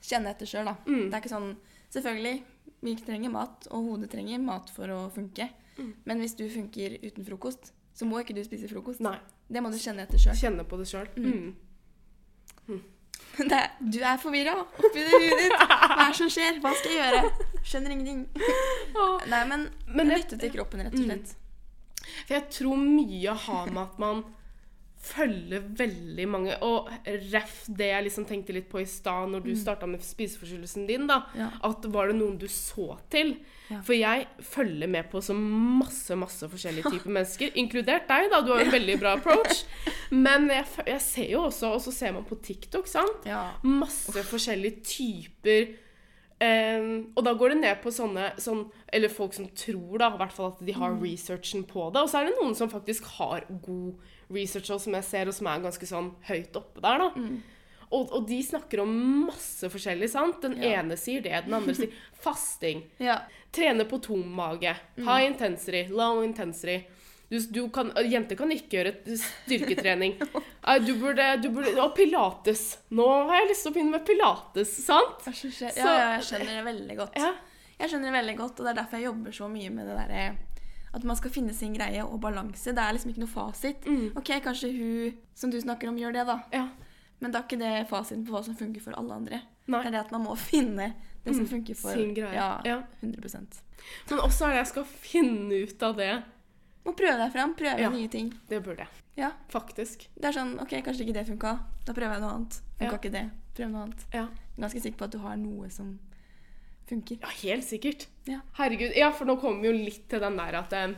kjenne etter sjøl, da. Mm. Det er ikke sånn Selvfølgelig, vi trenger mat, og hodet trenger mat for å funke. Mm. Men hvis du funker uten frokost, så må ikke du spise frokost. Nei. Det må du kjenne etter sjøl. Kjenne på det sjøl. Mm. Du er forvirra oppi det huet ditt. Hva er det som skjer? Hva skal jeg gjøre? Skjønner ingenting. Nei, men, Men lytte til kroppen, rett og slett. For jeg tror mye har med at man følger veldig mange Og ref det jeg liksom tenkte litt på i stad når du starta med spiseforstyrrelsen din, da. Ja. At var det noen du så til? Ja. For jeg følger med på så masse masse forskjellige typer mennesker, inkludert deg. da, Du har en veldig bra approach. Men jeg, jeg ser jo også, og så ser man på TikTok, sant? Ja. Masse forskjellige typer Um, og da går det ned på sånne sånn, Eller folk som tror da, i hvert fall at de har researchen på det. Og så er det noen som faktisk har god research, og som jeg ser, og som er ganske sånn høyt oppe der. da. Og, og de snakker om masse forskjellig. sant? Den Ja. ene sier det, den andre sier fasting. ja. Trene på tom mage. High intensity, low intensity. Du, du kan, jenter kan ikke gjøre styrketrening. Du burde, du burde Og pilates. Nå har jeg lyst til å begynne med pilates, sant? Ja, ja, jeg skjønner det veldig godt. Ja. Jeg skjønner det veldig godt, og det er derfor jeg jobber så mye med det derre at man skal finne sin greie og balanse. Det er liksom ikke noe fasit. Mm. Ok, kanskje hun som du snakker om, gjør det, da. ja. Men det er ikke det fasiten på hva som funker for alle andre. Nei. Det er det at man må finne det som Mm, funker for sin greie. Ja, Ja. 100% Men også er det jeg skal finne ut av det. Må prøve deg fram. Prøve Ja. nye ting. Det burde jeg. Ja. Faktisk. Det er sånn OK, kanskje ikke det funka. Da prøver jeg noe annet. Funka Ja. ikke det. Prøv noe annet. Ja. Ganske sikker på at du har noe som funker. Ja, helt sikkert. Ja. Herregud. Ja, for nå kommer vi jo litt til den der at eh,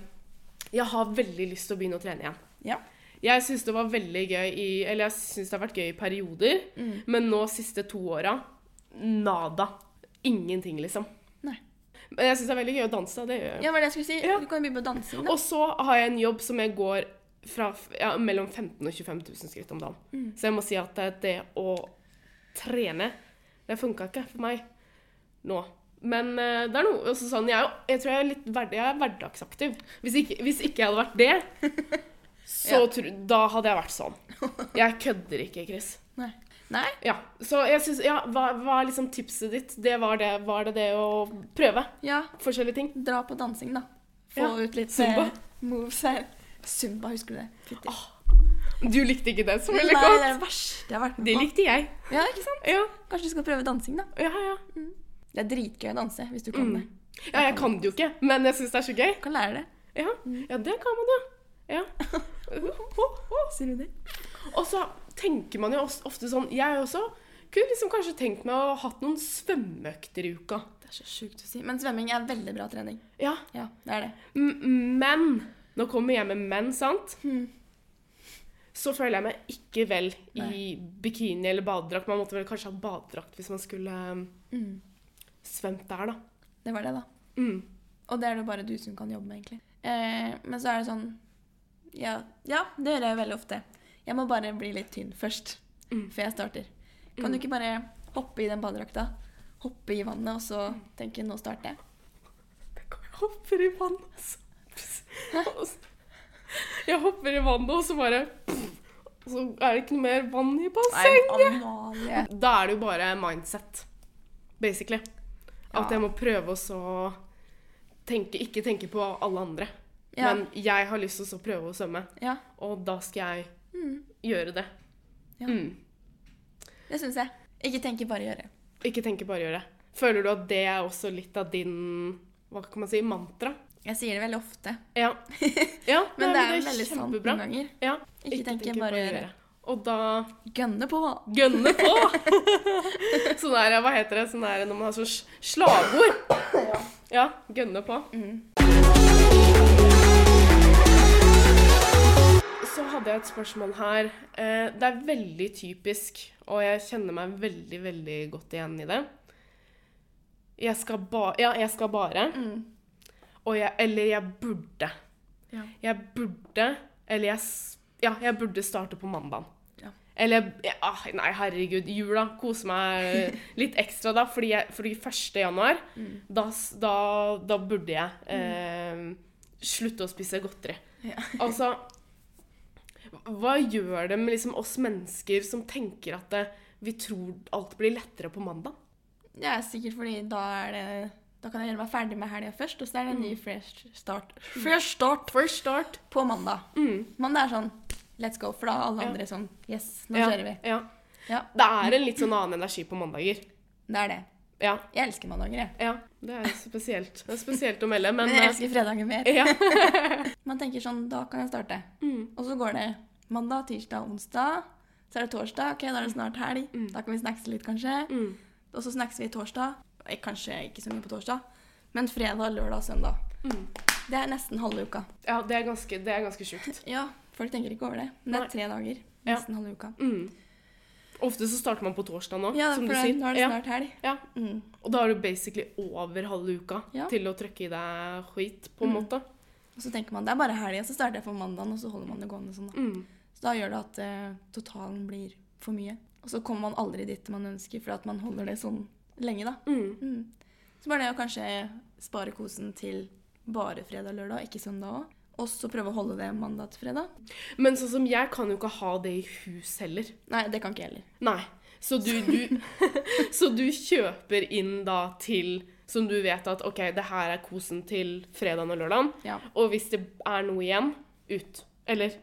jeg har veldig lyst til å begynne å trene igjen. Ja. Jeg syns det var veldig gøy i Eller jeg syns det har vært gøy i perioder, Mm. men nå siste to åra nada. Ingenting, liksom. Nei. Men jeg syns det er veldig gøy å danse. Det gjør jeg. Ja, var det jeg skulle si? Ja. Du kan begynne å danse. da. Og så har jeg en jobb som jeg går fra ja, mellom 15 og 25 000 skritt om dagen. Mm. Så jeg må si at det, det å trene, det funka ikke for meg nå. Men uh, det er noe altså, sånn, jeg, jeg tror jeg er litt hverd, jeg er hverdagsaktiv. Hvis ikke, hvis ikke jeg hadde vært det, så Ja. tro, da hadde jeg vært sånn. Jeg kødder ikke, Chris. Nei. Nei? Ja, så jeg synes, ja, hva, hva er liksom tipset ditt? Det var det, var det det å prøve Ja, forskjellige ting? dra på dansing, da. Få Ja. ut litt Zumba. eh, moves her. Zumba, husker du det? Fytti. Du likte ikke det så Nei, det er godt. det verste jeg har vært med Det likte jeg. Ja, ikke sant? Ja, Kanskje du skal prøve dansing, da. ja, ja. Det er dritgøy å danse hvis du kan Mm. det. Ja, jeg kan det jo ikke, men jeg syns det er så gøy. Du kan lære det. Ja, ja det kan man jo. Ja. Sier du det? Og så tenker man jo ofte sånn Jeg også kunne liksom kanskje tenkt meg å ha hatt noen svømmeøkter i uka. Det er så sjukt å si. Men svømming er veldig bra trening. Ja, Ja, det er det. m- men Nå kommer jeg med menn, sant? Mm. Så føler jeg meg ikke vel i Nei. bikini eller badedrakt. Man måtte vel kanskje ha badedrakt hvis man skulle Mm. Svømt der, da. Det var det, da. Mm. Og det er det bare du som kan jobbe med, egentlig. Eh, men så er det sånn ja, ja, det gjør jeg veldig ofte. Jeg må bare bli litt tynn først, Mm. før jeg starter. Kan du ikke bare hoppe i den badedrakta, hoppe i vannet, og så tenke 'nå starter jeg'? Jeg hopper i vannet. Og så- Jeg hopper i vannet, og så bare Og så er det ikke noe mer vann i bassenget. Da er det jo bare mindset, basically. At jeg må prøve å så tenke, ikke tenke på alle andre. Ja. Men jeg har lyst til å så prøve å svømme, Ja. og da skal jeg Mm. gjøre det. Ja. Mm. Det syns jeg. Ikke tenke, bare gjøre. Ikke tenke, bare gjøre. Føler du at det er også litt av din hva kan man si, mantra? Jeg sier det veldig ofte. Ja. ja Men det er men veldig sant noen ganger. Ja. Ikke tenke, bare gjøre. Og da Gønne på! gønne på! sånn der, hva heter det, sånn der når man har sånn slagord. Ja, gønne på. Mm. Så hadde jeg et spørsmål her. Eh, Det er veldig typisk, og jeg kjenner meg veldig, veldig godt igjen i det. Jeg skal ba... Ja, jeg skal bare. Mm. Og jeg, eller jeg burde. Ja. Jeg burde Eller jeg Ja, jeg burde starte på mandag. Eller ja, Nei, herregud. Jula. Kose meg litt ekstra da. Fordi, jeg, fordi 1. januar, Mm. da, da, da burde jeg eh, slutte å spise godteri. Ja. Altså Hva gjør det med liksom oss mennesker som tenker at det, vi tror alt blir lettere på mandag? Det er sikkert fordi da er det Da kan jeg gjøre meg ferdig med helga først, og så er det en Mm. ny fresh start. Fresh start First start. på mandag. Mm. Mandag er sånn let's go, for da er alle Ja. andre sånn yes, nå Ja, kjører vi. ja. Ja, Det er en litt sånn annen energi på mandager. det er det. Ja. Jeg elsker mandager, jeg. Ja, det er spesielt. Det er spesielt å melde, men Men jeg eh, elsker fredager mer. ja. Man tenker sånn, da kan jeg starte. Mm. Og så går det mandag, tirsdag, onsdag. Så er det torsdag. Ok, da er det snart helg. Mm. Da kan vi snackse litt, kanskje. Mm. Og så snackser vi torsdag. Eh, Kanskje ikke så mye på torsdag. Men fredag, lørdag, søndag. Mm. Det er nesten halve uka. ja, det er ganske, det er ganske sjukt. Ja, folk tenker ikke over det. Men det er tre dager. Ja. Nesten halve uka. Mm. Ofte så starter man på torsdag nå, Ja, som du sier. nå er det snart helg. ja. Mm. Og da er du basically over halve uka Ja. til å trykke i deg skit, på en Mm. måte. Og så tenker man det er bare helg, og så starter jeg på mandagen, og så holder man det gående sånn. da. Mm. Så da gjør det at uh, totalen blir for mye. Og så kommer man aldri dit man ønsker, for at man holder det sånn lenge, da. Mm. Mm. Så bare det å kanskje spare kosen til bare fredag og lørdag, ikke søndag òg. Og så prøve å holde det mandag til fredag. Men sånn som jeg kan jo ikke ha det i hus heller. Nei, det kan ikke jeg heller. Nei. Så du, du, så du kjøper inn da til Som du vet at OK, det her er kosen til fredagen og lørdagen. Ja. Og hvis det er noe igjen, ut. Eller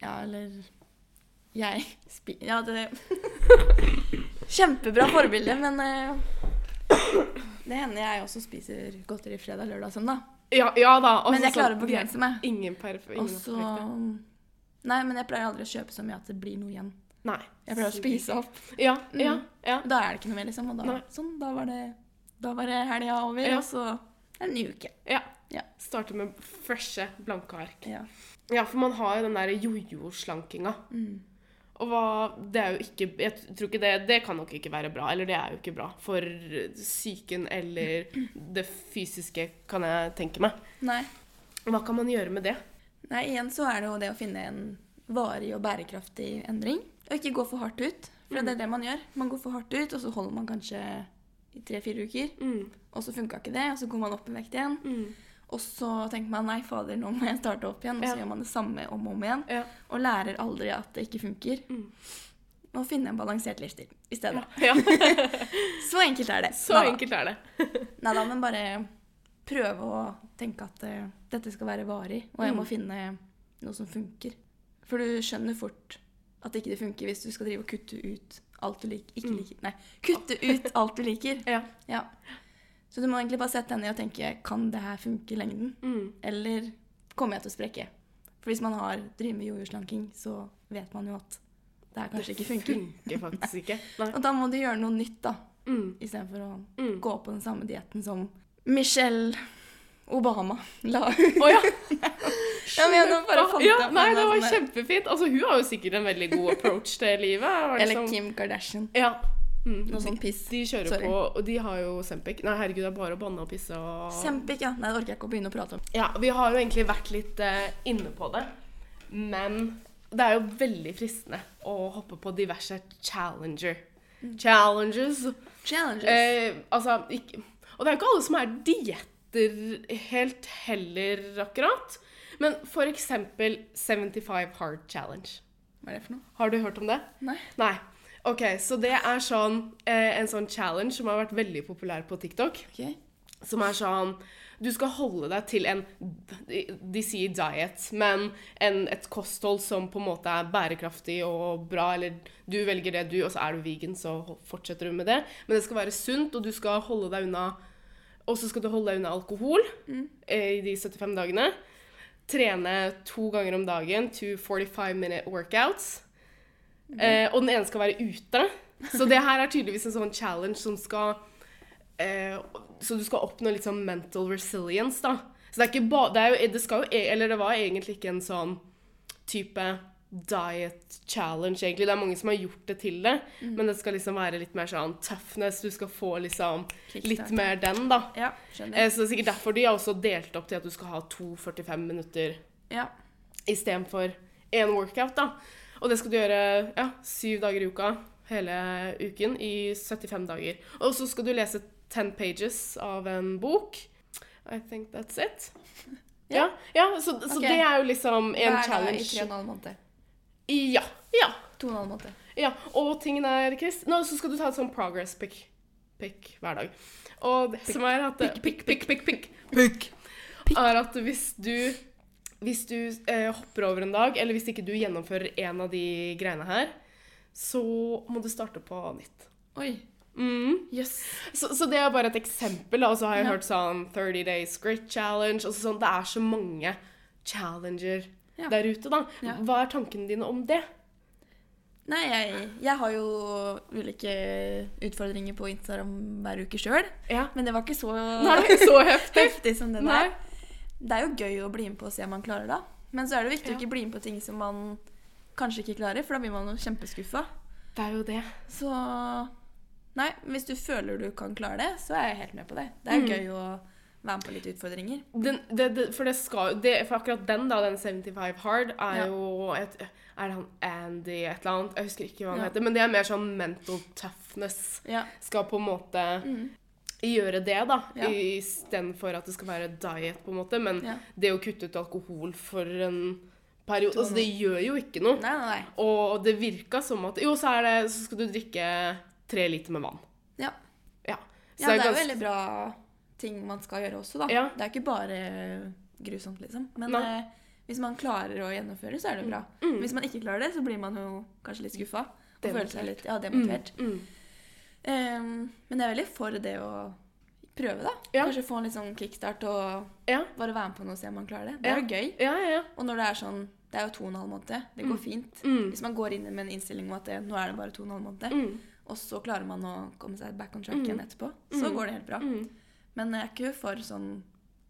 Ja, eller Jeg spi... Ja, det Kjempebra forbilde, men uh, det hender jeg også spiser godteri fredag, lørdag, søndag. Ja, ja da. Også, Men jeg klarer å begrense meg. Ingen perfekt. Og så Nei, men jeg pleier aldri å kjøpe så mye at det blir noe igjen. Nei. Jeg pleier å spise opp. Ja, ja, Mm. ja. Da er det ikke noe mer, liksom. Og da, Nei. sånn, da var det Da var det helga over, Ja. og så er det en ny uke. ja. Ja. Starte med freshe, blanke ark. Ja. Ja, for man har jo den derre jojo-slankinga. Mm. Og hva Det er jo ikke Jeg tror ikke det Det kan nok ikke være bra. Eller det er jo ikke bra for psyken eller det fysiske, kan jeg tenke meg. Nei. Hva kan man gjøre med det? Nei, igjen så er det jo det å finne en varig og bærekraftig endring. Og ikke gå for hardt ut. For det er det man gjør. Man går for hardt ut, og så holder man kanskje i tre-fire uker. Mm. Og så funka ikke det, og så går man opp i vekt igjen. Mm. Og så tenker man nei, fader, nå må jeg starte opp igjen. Og så Ja. gjør man det samme om og om igjen. Ja. Og lærer aldri at det ikke funker. Mm. Og finne en balansert livsstil i stedet. ja. Så enkelt er det. Så Neida. enkelt er det. Nei da, men bare prøve å tenke at uh, dette skal være varig, og jeg må Mm. finne noe som funker. For du skjønner fort at ikke det funker hvis du skal drive og kutte ut alt du liker. Ikke Mm. liker. Nei, kutte ut alt du liker. Ja. Ja. Så du må egentlig bare sette deg ned og tenke kan det her funke i lengden, Mm. eller kommer jeg til å sprekke? For hvis man har driver med jojo-slanking, så vet man jo at det her kanskje ikke funker. Funker faktisk ikke. Og da må du gjøre noe nytt, da. Mm. Istedenfor å Mm. gå på den samme dietten som Michelle Obama la ut. Å ja. Ja, ja, nei, det var sånn- kjempefint. Altså, hun har jo sikkert en veldig god approach til livet. Liksom... Eller liksom- Kim Kardashian. Ja. Mm. Noe sånn piss. De kjører Sorry. på, og de har jo Sempic. Nei, herregud, det er bare å banne og pisse og Sempik, ja. Nei, det orker jeg ikke å begynne å prate om. Ja, vi har jo egentlig vært litt uh, inne på det. Men det er jo veldig fristende å hoppe på diverse challenger. Challenges. Challenges. Eh, altså, ikke, og det er jo ikke alle som er dietter helt heller, akkurat. Men for eksempel 75 Hard Challenge. Hva er det for noe? Har du hørt om det? Nei. Nei. Ok, så det er sånn, eh, en sånn challenge som har vært veldig populær på TikTok. Okay. Som er sånn Du skal holde deg til en De, de sier diet, men en, et kosthold som på en måte er bærekraftig og bra. Eller du velger det, du, og så er du vegan, så fortsetter du med det. Men det skal være sunt, og du skal holde deg unna Og så skal du holde deg unna alkohol eh, i de 75 dagene. Trene to ganger om dagen. to 45 minute workouts. Eh, og den ene skal være ute. Så det her er tydeligvis en sånn challenge som skal eh, Så du skal oppnå litt sånn mental resilience, da. Så det er ikke ba, det, er jo, det skal jo e- Eller det var egentlig ikke en sånn type diet challenge, egentlig. Det er mange som har gjort det til det. Men det skal liksom være litt mer sånn toughness. Du skal få liksom litt mer den, da. Ja, skjønner. Eh, så det er sikkert derfor de har også delt opp til at du skal ha to 45 minutter Ja. istedenfor én workout, da. Og det skal du gjøre ja, syv dager i uka hele uken i 75 dager. Og så skal du lese 10 pages av en bok. I think that's it. Ja, Ja. så, så Ok. det er jo liksom en Hver dag i tre og challenge. en halv måned. Ja. Ja. To og en halv måned. ja. Og tingen er, Chris Nå så skal du ta et sånn progress pick, pick hver dag. Og det som er at pick, Pick, pick, pick, pick. pick. Er at hvis du hvis du eh, hopper over en dag, eller hvis ikke du gjennomfører en av de greiene her, så må du starte på nytt. Oi. Mm. Yes. Så, så det er bare et eksempel. Og så har jeg Ja. hørt sånn 30 Days Grit Challenge. og så sånn, Det er så mange challenger Ja. der ute, da. Ja. Hva er tankene dine om det? Nei, jeg, jeg har jo ulike utfordringer på Instagram hver uke sjøl. Ja. Men det var ikke så Nei, så heftig. heftig som det Nei. der. Det er jo gøy å bli med på og se om man klarer det. Men så er det viktig Ja. å ikke bli med på ting som man kanskje ikke klarer, for da blir man jo kjempeskuffa. Det er jo det. Så Nei, hvis du føler du kan klare det, så er jeg helt med på det. Det er Mm. gøy å være med på litt utfordringer. Den, det, det, for det skal det, For akkurat den, da, den 75 Hard, er Ja. jo et, Er det han Andy et eller annet? Jeg husker ikke hva han Ja. heter. Men det er mer sånn mental toughness. Skal på en måte Mm. Gjøre det, da. Ja. Istedenfor at det skal være diet, på en måte. Men Ja. det å kutte ut alkohol for en periode Altså, det gjør jo ikke noe. Nei, nei, nei. Og det virka som at Jo, så, det, så skal du drikke tre liter med vann. Ja. Ja. Så ja, det er jo veldig bra ting man skal gjøre også, da. Ja. Det er ikke bare grusomt, liksom. Men eh, hvis man klarer å gjennomføre, så er det bra. Mm. Hvis man ikke klarer det, så blir man jo kanskje litt skuffa. Og føler seg litt ja, demotivert. Mm. Mm. Ehm, men jeg er veldig for det å prøve, da. Ja. Kanskje få en litt sånn kickstart og Ja. bare være med på noe og se om man klarer det. Det Ja. er jo gøy. Ja, ja, ja. Og når det er sånn Det er jo to og en halv måned. Det går fint. Mm. Hvis man går inn med en innstilling om at det, nå er det bare to og en halv måned, Mm. og så klarer man å komme seg back on track Mm. igjen etterpå, så Mm. går det helt bra. Mm. Men jeg er ikke for sånn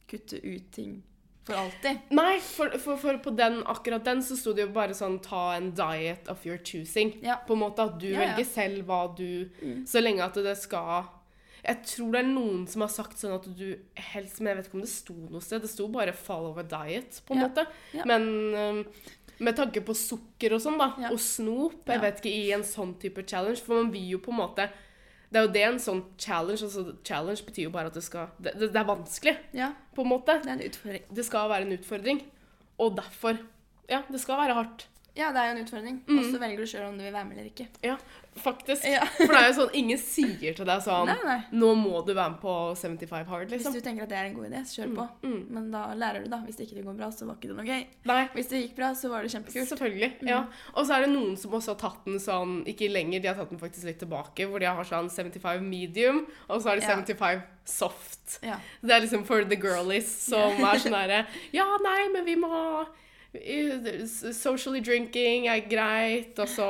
kutte ut ting for alltid. Nei, for, for, for på den, akkurat den så sto det jo bare sånn ta en diet of your choosing. Ja. På en måte at du Ja, ja. velger selv hva du Mm. Så lenge at det skal Jeg tror det er noen som har sagt sånn at du helst Men jeg vet ikke om det sto noe sted. Det sto bare 'follow a diet', på en Ja. måte. Ja. Men um, med tanke på sukker og sånn, da, Ja. og snop Ja. Jeg vet ikke, i en sånn type challenge, for man vil jo på en måte Det er jo det en sånn challenge altså Challenge betyr jo bare at det skal Det, det, det er vanskelig, Ja, på en måte. det er en utfordring. Det skal være en utfordring. Og derfor Ja, det skal være hardt. Ja, det er jo en utfordring. Mm. Og så velger du sjøl om du vil være med eller ikke. Ja, faktisk. Ja. For det er jo sånn Ingen sier til deg sånn Nei, nei. Nå må du være med på 75 hard, liksom. Hvis du tenker at det er en god idé, så kjør på. Mm. Men da lærer du, da. Hvis det ikke går bra, så var ikke det noe gøy. Nei, Hvis det gikk bra, så var det kjempekult. selvfølgelig. Ja. Og så er det noen som også har tatt den sånn Ikke lenger, de har tatt den faktisk litt tilbake, hvor de har sånn 75 medium, og så er det Ja. 75 soft. Ja. Det er liksom for the girlies som er sånn herre Ja, nei, men vi må eh, Socially drinking er greit, og så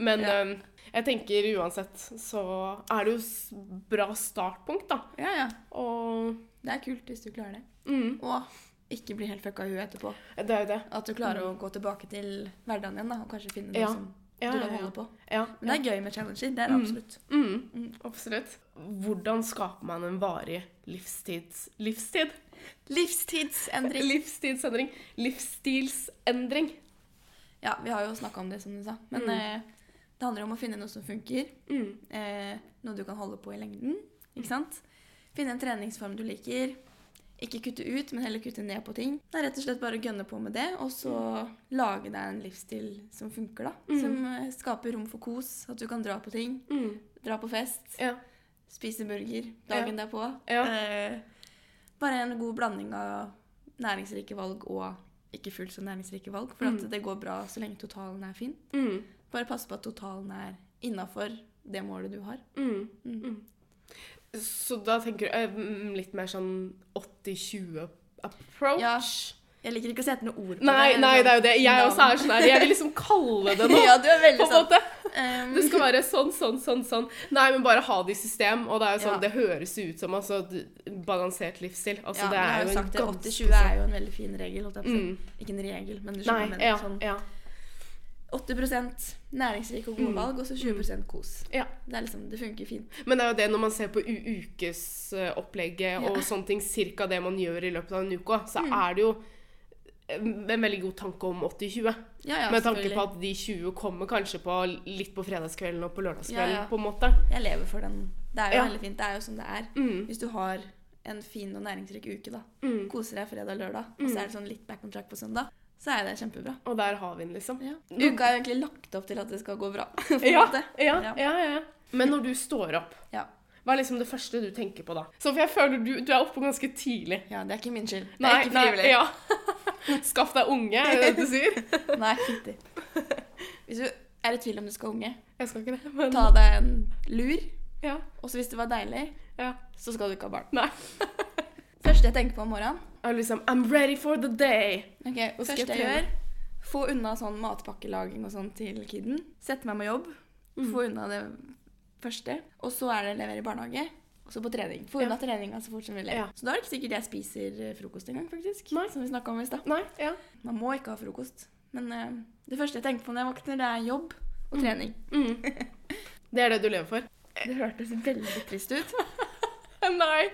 Men Ja. um, jeg tenker uansett så er det jo bra startpunkt, da. ja, ja. Og Det er kult hvis du klarer det. mm, Og ikke bli helt fucka i huet etterpå. det er jo det. At du klarer å gå tilbake til hverdagen igjen da, og kanskje finne noe Ja. som Ja, du kan ja. holde på. Ja, Men det er gøy med challenger. Det er det Mm. absolutt. Mm, Mm. absolutt. Hvordan skaper man en varig livstids... Livstid? Livstidsendring. Livstidsendring. Livsstilsendring. Ja, vi har jo snakka om det, som du sa. Men Mm. eh, det handler om å finne noe som funker. Mm. Eh, noe du kan holde på i lengden. Ikke sant? Finne en treningsform du liker. Ikke kutte ut, men heller kutte ned på ting. Det er rett og slett bare å gønne på med det, og så lage deg en livsstil som funker, da. Mm. Som eh, skaper rom for kos, at du kan dra på ting. Mm. Dra på fest. Ja. Spise burger dagen derpå. Ja. Eh, bare en god blanding av næringsrike valg og ikke fullt så næringsrike valg. For Mm. det går bra så lenge totalen er fin. Mm. Bare pass på at totalen er innafor det målet du har. Mm. Mm. Mm. Så da tenker du eh, litt mer sånn 80-20 approach? Ja. Jeg liker ikke å sette noe ord på Nei, det. nei, det er jo det. Jeg også er sånn her. Jeg vil liksom kalle det noe. ja, du er på veldig en sånn. måte. Um, Det skal være sånn, sånn, sånn, sånn. Nei, men bare ha det i system. Og det er jo sånn, Ja. det høres ut som altså, balansert livsstil. Altså, ja, det er jo jo en sagt det. ganske 80-20 er jo en veldig fin regel. holdt jeg på. Mm. Ikke en regel, men du Nei, skjønner. Men ja, sånn ja. 80 næringsrike og gode Mm. valg, og så 20 kos. Ja. Det er liksom, det funker fint. Men det er jo det når man ser på ukesopplegget og Ja. sånne ting, cirka det man gjør i løpet av en uke, så Mm. er det jo en veldig god tanke om 80-20. Ja, ja, Med tanke på at de 20 kommer kanskje på litt på fredagskvelden og på lørdagskvelden, Ja, på en måte. Jeg lever for den. Det er jo veldig fint. Det er jo som det er. Mm. Hvis du har en fin og næringsrik uke, da. Mm. Koser deg fredag og lørdag, og Mm. så er det sånn litt back on track på søndag, så er det kjempebra. Og der har vi den, liksom. Uka er jo egentlig lagt opp til at det skal gå bra. Ja, ja, Ja. ja, ja. Men når du står opp, Ja. Hva er liksom det første du tenker på da? Så for jeg føler du, du er oppe ganske tidlig. ja, det er ikke min skyld. Det Nei, er ikke nei, ja. Skaff deg unge, er det det du sier? Nei, fytti. Hvis du er i tvil om du skal ha unge, Jeg skal ikke det, men ta deg en lur. ja, Og så hvis det var deilig, ja. så skal du ikke ha barn. Nei. Første jeg tenker på om morgenen er liksom I'm ready for the day. Ok, og første jeg jeg gjør Få unna sånn matpakkelaging og sånn til kiden. Sette meg med jobb. Mm. Få unna det første. Og så er det levere i barnehage. Og så på trening. Få Ja. treninga så fort som mulig. Ja. Så da er det ikke sikkert jeg spiser eh, frokost engang, faktisk. Nei. Som vi snakka om i stad. Ja. Man må ikke ha frokost. Men uh, det første jeg tenker på når jeg våkner, det er jobb og trening. Mm. Det er det du lever for. Det hørtes veldig trist ut. Nei,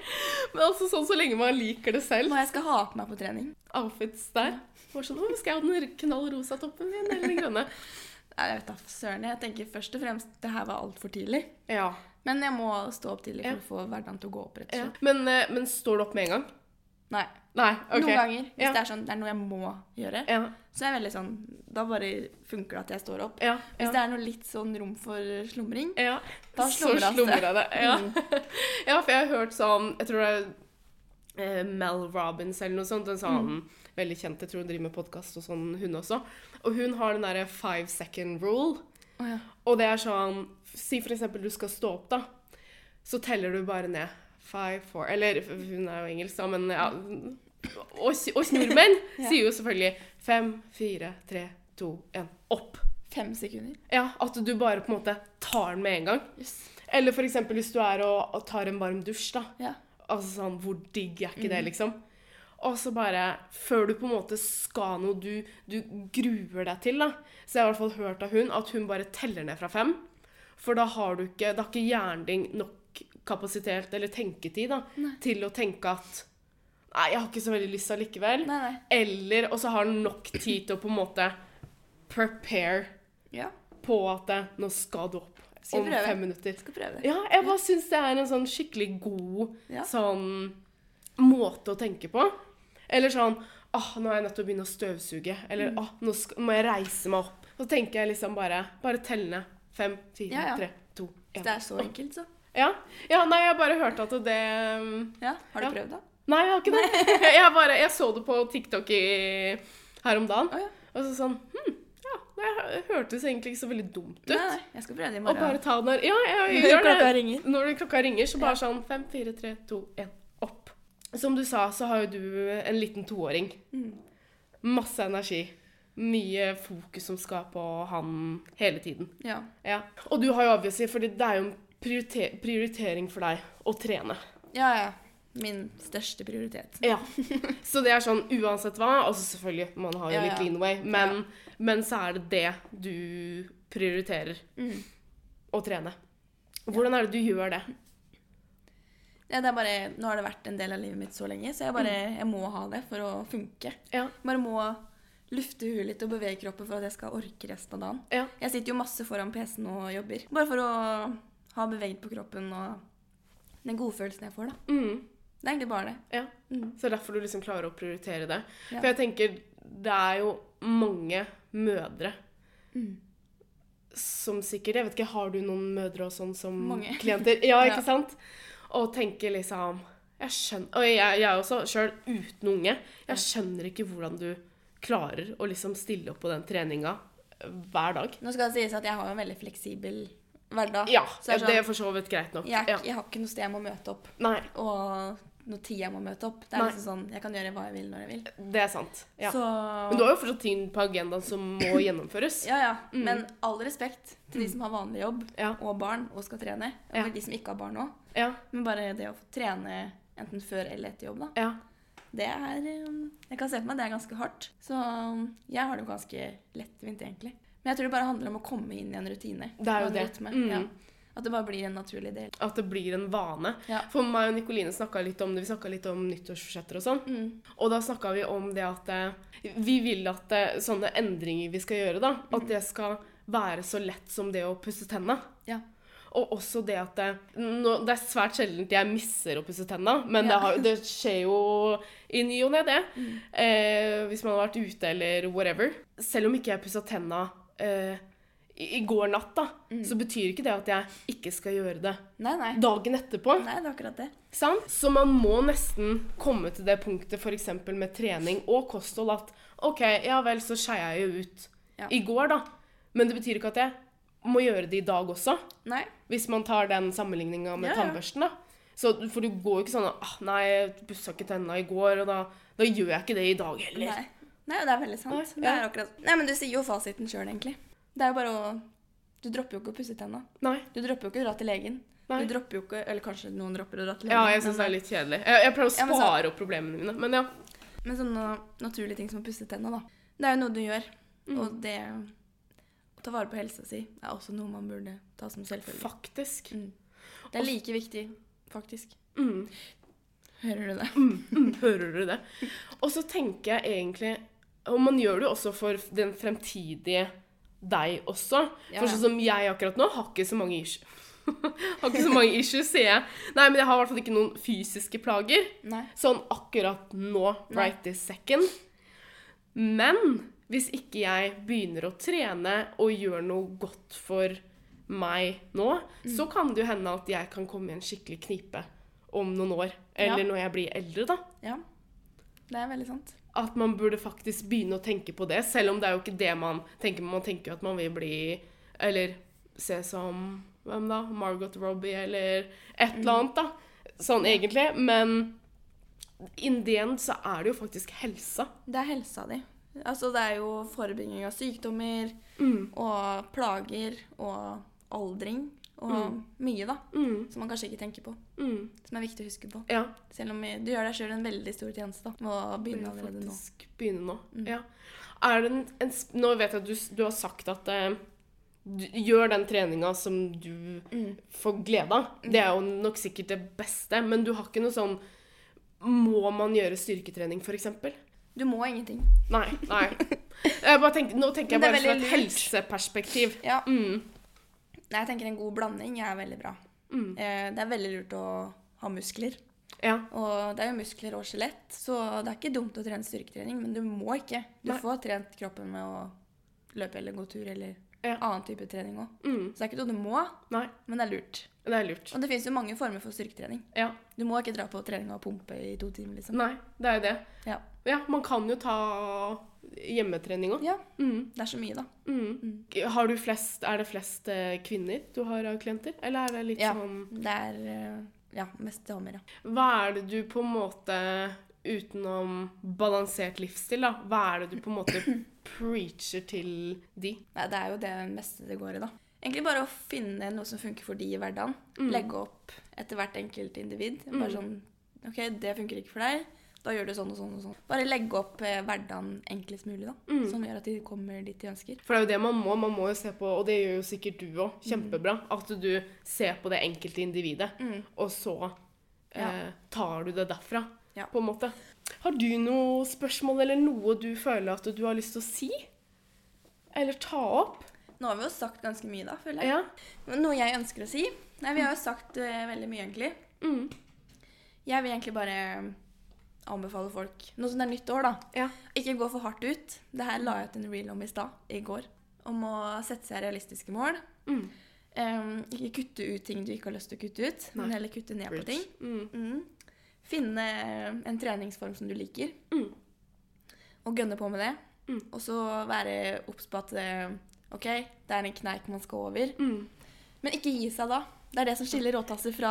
men altså sånn så lenge man liker det selv. Hva jeg skal ha på meg på trening. Outfits der. Ja. sånn, skal jeg ha den knall rosa toppen min, eller den grønne? Jeg vet da søren. Jeg tenker først og fremst det her var altfor tidlig. Ja. Men jeg må stå opp tidlig for å få hverdagen til å gå opp, rett og slett. Men, eh, men står du opp med en gang? Nei. Nei, ok. Noen ganger. Hvis Ja. det er sånn, det er noe jeg må gjøre, Ja, så er jeg veldig sånn Da bare funker det at jeg står opp. ja, Hvis ja. det er noe litt sånn rom for slumring, ja. Da Så slumrer det. slumrer jeg det. Ja. Mm. ja, for jeg har hørt sånn Jeg tror det er eh, Mel Robbins eller noe sånt. En sånn Mm. veldig kjent, jeg tror hun driver med podkast og sånn, hun også. Og hun har den derre five second rule. Oh, ja. Og det er sånn Si for eksempel du skal stå opp, da. Så teller du bare ned. Five, four Eller hun er jo engelsk, da, men ja. Oss, oss nordmenn Ja. sier jo selvfølgelig fem, fire, tre, to, én. Opp. Fem sekunder. Ja, At du bare på en måte tar den med en gang. Yes. Eller for eksempel hvis du er og, og tar en varm dusj, da. Ja. Altså sånn, hvor digg er ikke det, Mm. liksom? Og så bare, før du på en måte skal noe du, du gruer deg til, da, så jeg har i hvert fall hørt av hun at hun bare teller ned fra fem. For da har du ikke, da har ikke hjernen din nok kapasitet eller tenketid da, Nei. til å tenke at Nei, jeg har ikke så veldig lyst allikevel. Nei, nei. Eller, og så har den nok tid til å på en måte prepare Ja. på at eh, nå skal du opp Skal om prøve? fem minutter. Skal prøve. Ja, jeg bare syns det er en sånn skikkelig god Ja. sånn måte å tenke på. Eller sånn Åh, nå er jeg nødt til å begynne å støvsuge. Eller Mm. åh, nå skal, må jeg reise meg opp. Så tenker jeg liksom bare Bare tell ned. Fem, fire, Ja, ja. tre, to, én. det er så enkelt, så. Ja. ja, nei, jeg bare hørte at det um, Ja. Har du prøvd, da? Nei, jeg har ikke det. Jeg, bare, jeg så det på TikTok i, her om dagen. Oh. Og så sånn Hm, ja, det hørtes egentlig ikke så veldig dumt ut. Nei. Jeg skal prøve det i Og bare ta der Ja, jeg, Når gjør det. klokka ringer. Når klokka ringer, så bare sånn fem, fire, tre, to, én. Som du sa, så har jo du en liten toåring. Mm. Masse energi. Mye fokus som skal på han hele tiden. Ja. Ja. Og du har jo obviously, for det er jo en prioriter prioritering for deg å trene. ja, ja. Min største prioritet. Ja. Så det er sånn uansett hva. Altså selvfølgelig, man har jo Ja, litt ja. leanway, men, men så er det det du prioriterer Mm. å trene. Hvordan er det du gjør det? Ja, det er bare, nå har det vært en del av livet mitt så lenge, så jeg bare jeg må ha det for å funke. Ja. Bare må lufte huet litt og bevege kroppen for at jeg skal orke resten av dagen. Ja. Jeg sitter jo masse foran PC-en og jobber. Bare for å ha beveget på kroppen og den godfølelsen jeg får, da. Mm. Det er egentlig bare det. Ja. Mm. Så er derfor du liksom klarer å prioritere det. Ja. For jeg tenker, det er jo mange mødre Mm. som sikkert Jeg vet ikke, har du noen mødre og sånn som Mange. klienter? Ja, ikke Ja. sant? Og tenker liksom Jeg skjønner Og jeg, jeg også, sjøl uten unge, jeg skjønner ikke hvordan du klarer å liksom stille opp på den treninga eh, hver dag. Nå skal det sies at jeg har en veldig fleksibel hverdag. Ja, Så er det er sånn- for så vidt greit nok. Jeg, Ja. jeg har ikke noe sted jeg må møte opp, Nei, og noe tid jeg må møte opp. Det er Nei. liksom sånn, Jeg kan gjøre hva jeg vil når jeg vil. det er sant. Ja. Så Men du har jo fortsatt ting på agendaen som må gjennomføres. Ja, ja. Mm. Men all respekt til de som har vanlig jobb og barn og skal trene. Og Ja. de som ikke har barn òg. Ja. Men bare det å få trene enten før eller etter jobb, da. ja. Det er um, Jeg kan se for meg det er ganske hardt. Så um, jeg har det jo ganske lettvint, egentlig. Men jeg tror det bare handler om å komme inn i en rutine. Det er jo det. Mm. Ja. At det bare blir en naturlig del. At det blir en vane. Ja. For meg og Nikoline snakka litt om det. Vi snakka litt om nyttårsforsetter og sånn. Mm. Og da snakka vi om det at eh, vi vil at eh, sånne endringer vi skal gjøre, da, at det skal være så lett som det å pusse tenna. Ja. Og også det at det, nå, det er svært sjeldent jeg misser å pusse tenna, men det, har, det skjer jo i ny og ne, det. Mm. Eh, hvis man har vært ute eller whatever. Selv om ikke jeg pussa tenna eh, i, i går natt, da, Mm. så betyr ikke det at jeg ikke skal gjøre det Nei, nei. dagen etterpå. Nei, det er akkurat det. Sant? Så man må nesten komme til det punktet f.eks. med trening og kosthold at OK, ja vel, så skeia jeg jo ut Ja. i går, da. Men det betyr ikke at jeg må gjøre det i dag også. Nei. Hvis man tar den sammenligninga med Ja, tannbørsten, da. Så, for du går jo ikke sånn ah, Nei, jeg pussa ikke tenna i går, og da, da gjør jeg ikke det i dag heller. Nei. Nei, det er veldig sant. Nei, Det ja. er Nei, men du sier jo fasiten sjøl, egentlig. Det er jo bare å Du dropper jo ikke å pusse tenna. Nei. Du dropper jo ikke å dra til legen. Nei. Du dropper jo ikke Eller kanskje noen dropper å dra til legen. Ja, jeg syns det er litt kjedelig. Jeg, jeg pleier å Ja, så- spare opp problemene mine, men ja. Men sånne naturlige ting som å pusse tenna, da. Det er jo noe du gjør. Mm. Og det ta vare på helsa si er også noe man burde ta som selvfølgelig. Faktisk. Mm. Det er like viktig, faktisk. Mm. Hører du det? Mm, hører du det? Og så tenker jeg egentlig Og man gjør det jo også for den fremtidige deg også. Ja, For sånn som jeg akkurat nå har ikke så mange issues. har ikke så mange issues, sier jeg. Nei, men jeg har i hvert fall ikke noen fysiske plager. Nei. Sånn akkurat nå, right this second. Men hvis ikke jeg begynner å trene og gjør noe godt for meg nå, så kan det jo hende at jeg kan komme i en skikkelig knipe om noen år. Eller Ja. når jeg blir eldre, da. Ja. Det er veldig sant. At man burde faktisk begynne å tenke på det, selv om det er jo ikke det man tenker. Man tenker jo at man vil bli Eller se som Hvem da? Margot Robbie, eller et eller annet, da. Sånn egentlig. Men in the end så er det jo faktisk helsa. Det er helsa di. Altså, det er jo forebygging av sykdommer Mm. og plager og aldring og mye, da. Mm. Som man kanskje ikke tenker på. Mm. Som er viktig å huske på. Ja. Selv om du gjør deg sjøl en veldig stor tjeneste da, med å begynne allerede nå. begynne nå. Mm. Ja. En, en Nå vet jeg at du, du har sagt at eh, du gjør den treninga som du Mm. får glede av. Det er jo nok sikkert det beste, men du har ikke noe sånn Må man gjøre styrketrening, f.eks.? Du må ingenting. Nei. nei. Tenker, nå tenker jeg bare fra et helseperspektiv. Ja. Mm. Nei, jeg tenker en god blanding er veldig bra. Mm. Eh, Det er veldig lurt å ha muskler. Ja. Og det er jo muskler og skjelett, så det er ikke dumt å trene styrketrening, men du må ikke. Du Nei. får trent kroppen med å løpe eller gå tur eller Ja. annen type trening òg. Mm. Så det er ikke noe du må, Nei, men det er lurt. Det er lurt. Og det finnes jo mange former for styrketrening. Ja. Du må ikke dra på trening og pumpe i to timer, liksom. Nei, det er jo det. Ja. Ja, man kan jo ta hjemmetrening òg. ja, Mm. det er så mye, da. Mm. Har du flest, er det flest eh, kvinner du har av klienter? Eller er det litt Ja. sånn Det er eh, ja, mest damer, ja. Hva er det du på en måte, utenom balansert livsstil, da, hva er det du på en måte preacher til de? Nei, det er jo det meste det går i, da. Egentlig bare å finne noe som funker for de i hverdagen. Mm. Legge opp etter hvert enkelt individ. Bare sånn OK, det funker ikke for deg. Da gjør du sånn og sånn og sånn. Bare legge opp eh, hverdagen enklest mulig, da. Mm. Som gjør at de kommer dit de ønsker. For det er jo det man må. Man må jo se på, og det gjør jo sikkert du òg, kjempebra, at du ser på det enkelte individet, Mm. og så eh, tar du det derfra, Ja. på en måte. Har du noe spørsmål eller noe du føler at du har lyst til å si? Eller ta opp? Nå har vi jo sagt ganske mye, da, føler jeg. Ja. Noe jeg ønsker å si Nei, vi har jo sagt uh, veldig mye, egentlig. Mm. Jeg vil egentlig bare anbefale folk Nå som det er nytt år, da. Ja. Ikke gå for hardt ut. Det her la jeg ut en reel om i stad, i går. Om å sette seg realistiske mål. Mm. Um, ikke kutte ut ting du ikke har lyst til å kutte ut, men heller kutte ned på ting. Mm. Mm. Finne en treningsform som du liker, Mm. og gønne på med det. Mm. Og så være obs på at eh, OK, det er en kneik man skal over. Mm. Men ikke gi seg da. Det er det som skiller råtasser fra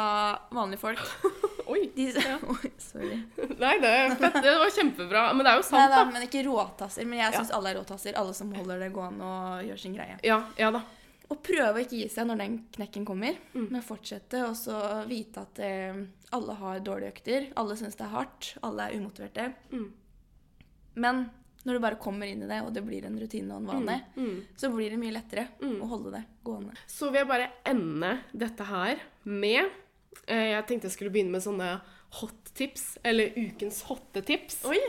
vanlige folk. Oi. De, Oi, sorry. Nei, det, det var kjempebra. Men det er jo Nei sant, da, da. men ikke råtasser. Men jeg Ja. alle er råtasser. Alle som holder det gående og gjør sin greie. Ja, ja da. Og prøve å ikke gi seg når den knekken kommer, Mm. men fortsette. Og så vite at eh, alle har dårlige økter. Alle syns det er hardt. Alle er umotiverte. Mm. Men når du bare kommer inn i det, og det blir en rutine og en vane, Mm. så blir det mye lettere Mm. å holde det gående. Så vil jeg bare ende dette her med eh, Jeg tenkte jeg skulle begynne med sånne hot tips, eller ukens hotte tips. Oi!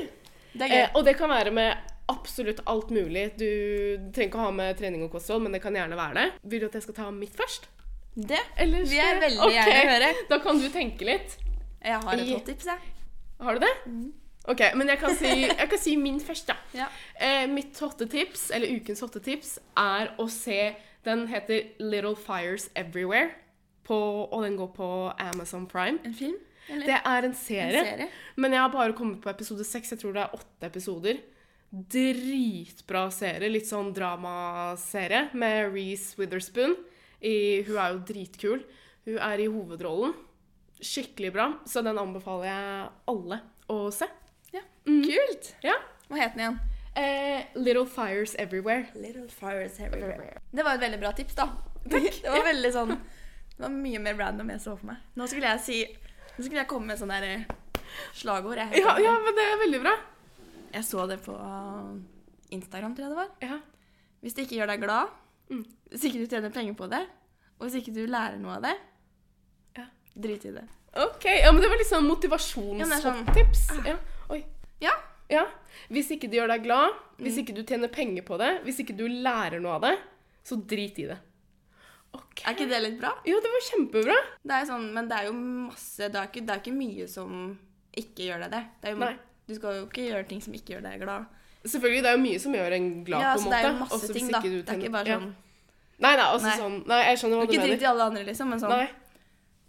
Det er. Eh, og det kan være med absolutt alt mulig. Du trenger ikke å ha med trening og kosthold, men det kan gjerne være det. Vil du at jeg skal ta mitt først? det Ellers, vil jeg veldig okay. gjerne høre. Da kan du tenke litt. Jeg har et I- hot tips, jeg. Har du det? Mhm. Ok, men jeg kan si, jeg kan si min først, da. Ja. Eh, mitt hottetips, eller ukens hottetips, er å se Den heter Little Fires Everywhere, på, og den går på Amazon Prime. En film? Eller Det er en en serie, serie? men jeg har bare kommet på episode seks. Jeg tror det er åtte episoder. Dritbra serie. Litt sånn dramaserie med Reece Witherspoon. I, hun er jo dritkul. Hun er i hovedrollen. Skikkelig bra, så den anbefaler jeg alle å se. Ja. Mm. Kult! Ja. Hva het den igjen? Eh, Little Fires Everywhere. Little Fires Everywhere. Det var et veldig bra tips, da. Takk. Det var veldig sånn Det var mye mer random jeg så for meg. Nå skulle jeg si Nå skulle jeg komme med sånn der eh, slagord. Jeg, Ja, ja, men det er veldig bra. jeg så det på uh, Instagram, tror jeg det var. Ja. Hvis det ikke gjør deg glad, Mm. hvis ikke du tjener penger på det, og hvis ikke du lærer noe av det, Ja. drit i det. OK. Ja, men det var litt sånn Ja, det er sånn- motivasjonstips. Ja. Oi. Ja. Ja. Hvis ikke det gjør deg glad, hvis Mm. ikke du tjener penger på det, hvis ikke du lærer noe av det, så drit i det. Okay. Er ikke det litt bra? Jo, det var kjempebra. Det er sånn, men det er jo masse Det er ikke, det er ikke mye som ikke gjør deg det. det jo. Du skal jo ikke gjøre ting som ikke gjør deg glad. Selvfølgelig, det er jo mye som gjør en glad, ja, på så en det er jo masse ting, da. Det er ikke bare Ja. sånn Nei, nei, også Nei. sånn Nei, jeg skjønner hva Du du ikke drit i alle andre, liksom, men sånn Nei.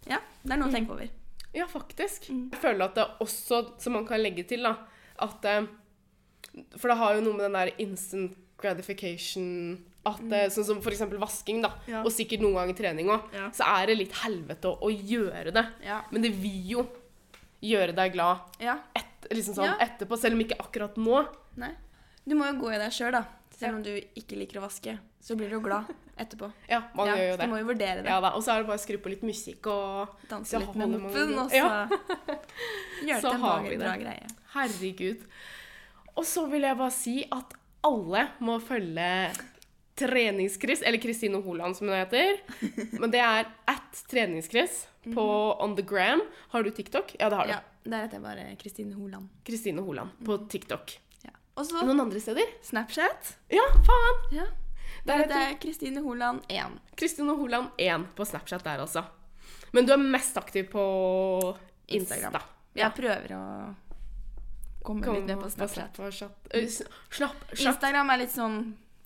Ja, det er noe å tenke over. Ja, faktisk. Mm. Jeg føler at det er også, som man kan legge til, da, at eh, For det har jo noe med den der instant gratification at mm. Sånn som eksempel vasking, da. Ja. og sikkert noen ganger trening òg, Ja. så er det litt helvete å, å gjøre det. Ja. Men det vil jo gjøre deg glad et, liksom sånn, etterpå, selv om ikke akkurat nå. Nei. Du må jo gå i deg sjøl, da. Selv om du ikke liker å vaske, så blir du jo glad etterpå. Ja, man ja, gjør jo det. du må jo vurdere det. Ja da, Og så er det bare å skru på litt musikk og Danse litt med moppen, og så Ja. gjøre det en har bra, greie. Herregud. Og så vil jeg bare si at alle må følge Treningskryss, eller Kristine Holand som hun heter. Men det er at treningskryss på On The Gram. Har du TikTok? Ja, det har du. Ja, Der heter jeg bare Kristine Holand. Kristine Holand på TikTok. Ja. Og så Noen andre steder? Snapchat. Ja, faen! Ja. Der heter jeg Kristine Holand 1. Kristine Holand 1 på Snapchat der, altså. Men du er mest aktiv på Instagram. Insta. Jeg prøver å komme Kom litt med på Snapchat. Snapchat. Eh, s- Snapp. Instagram er litt sånn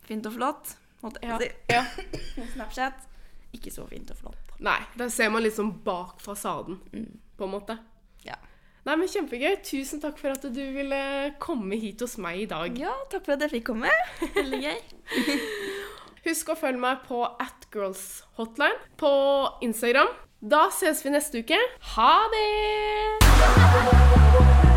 fint og flott. Ja. ja. Snapchat ikke så fint og flott. Nei, der ser man liksom bak fasaden, Mm. på en måte. Nei, men Kjempegøy. Tusen takk for at du ville komme hit hos meg i dag. ja, takk for at jeg fikk komme. Veldig gøy. Husk å følge meg på atgirlshotline på Instagram. Da ses vi neste uke. Ha det!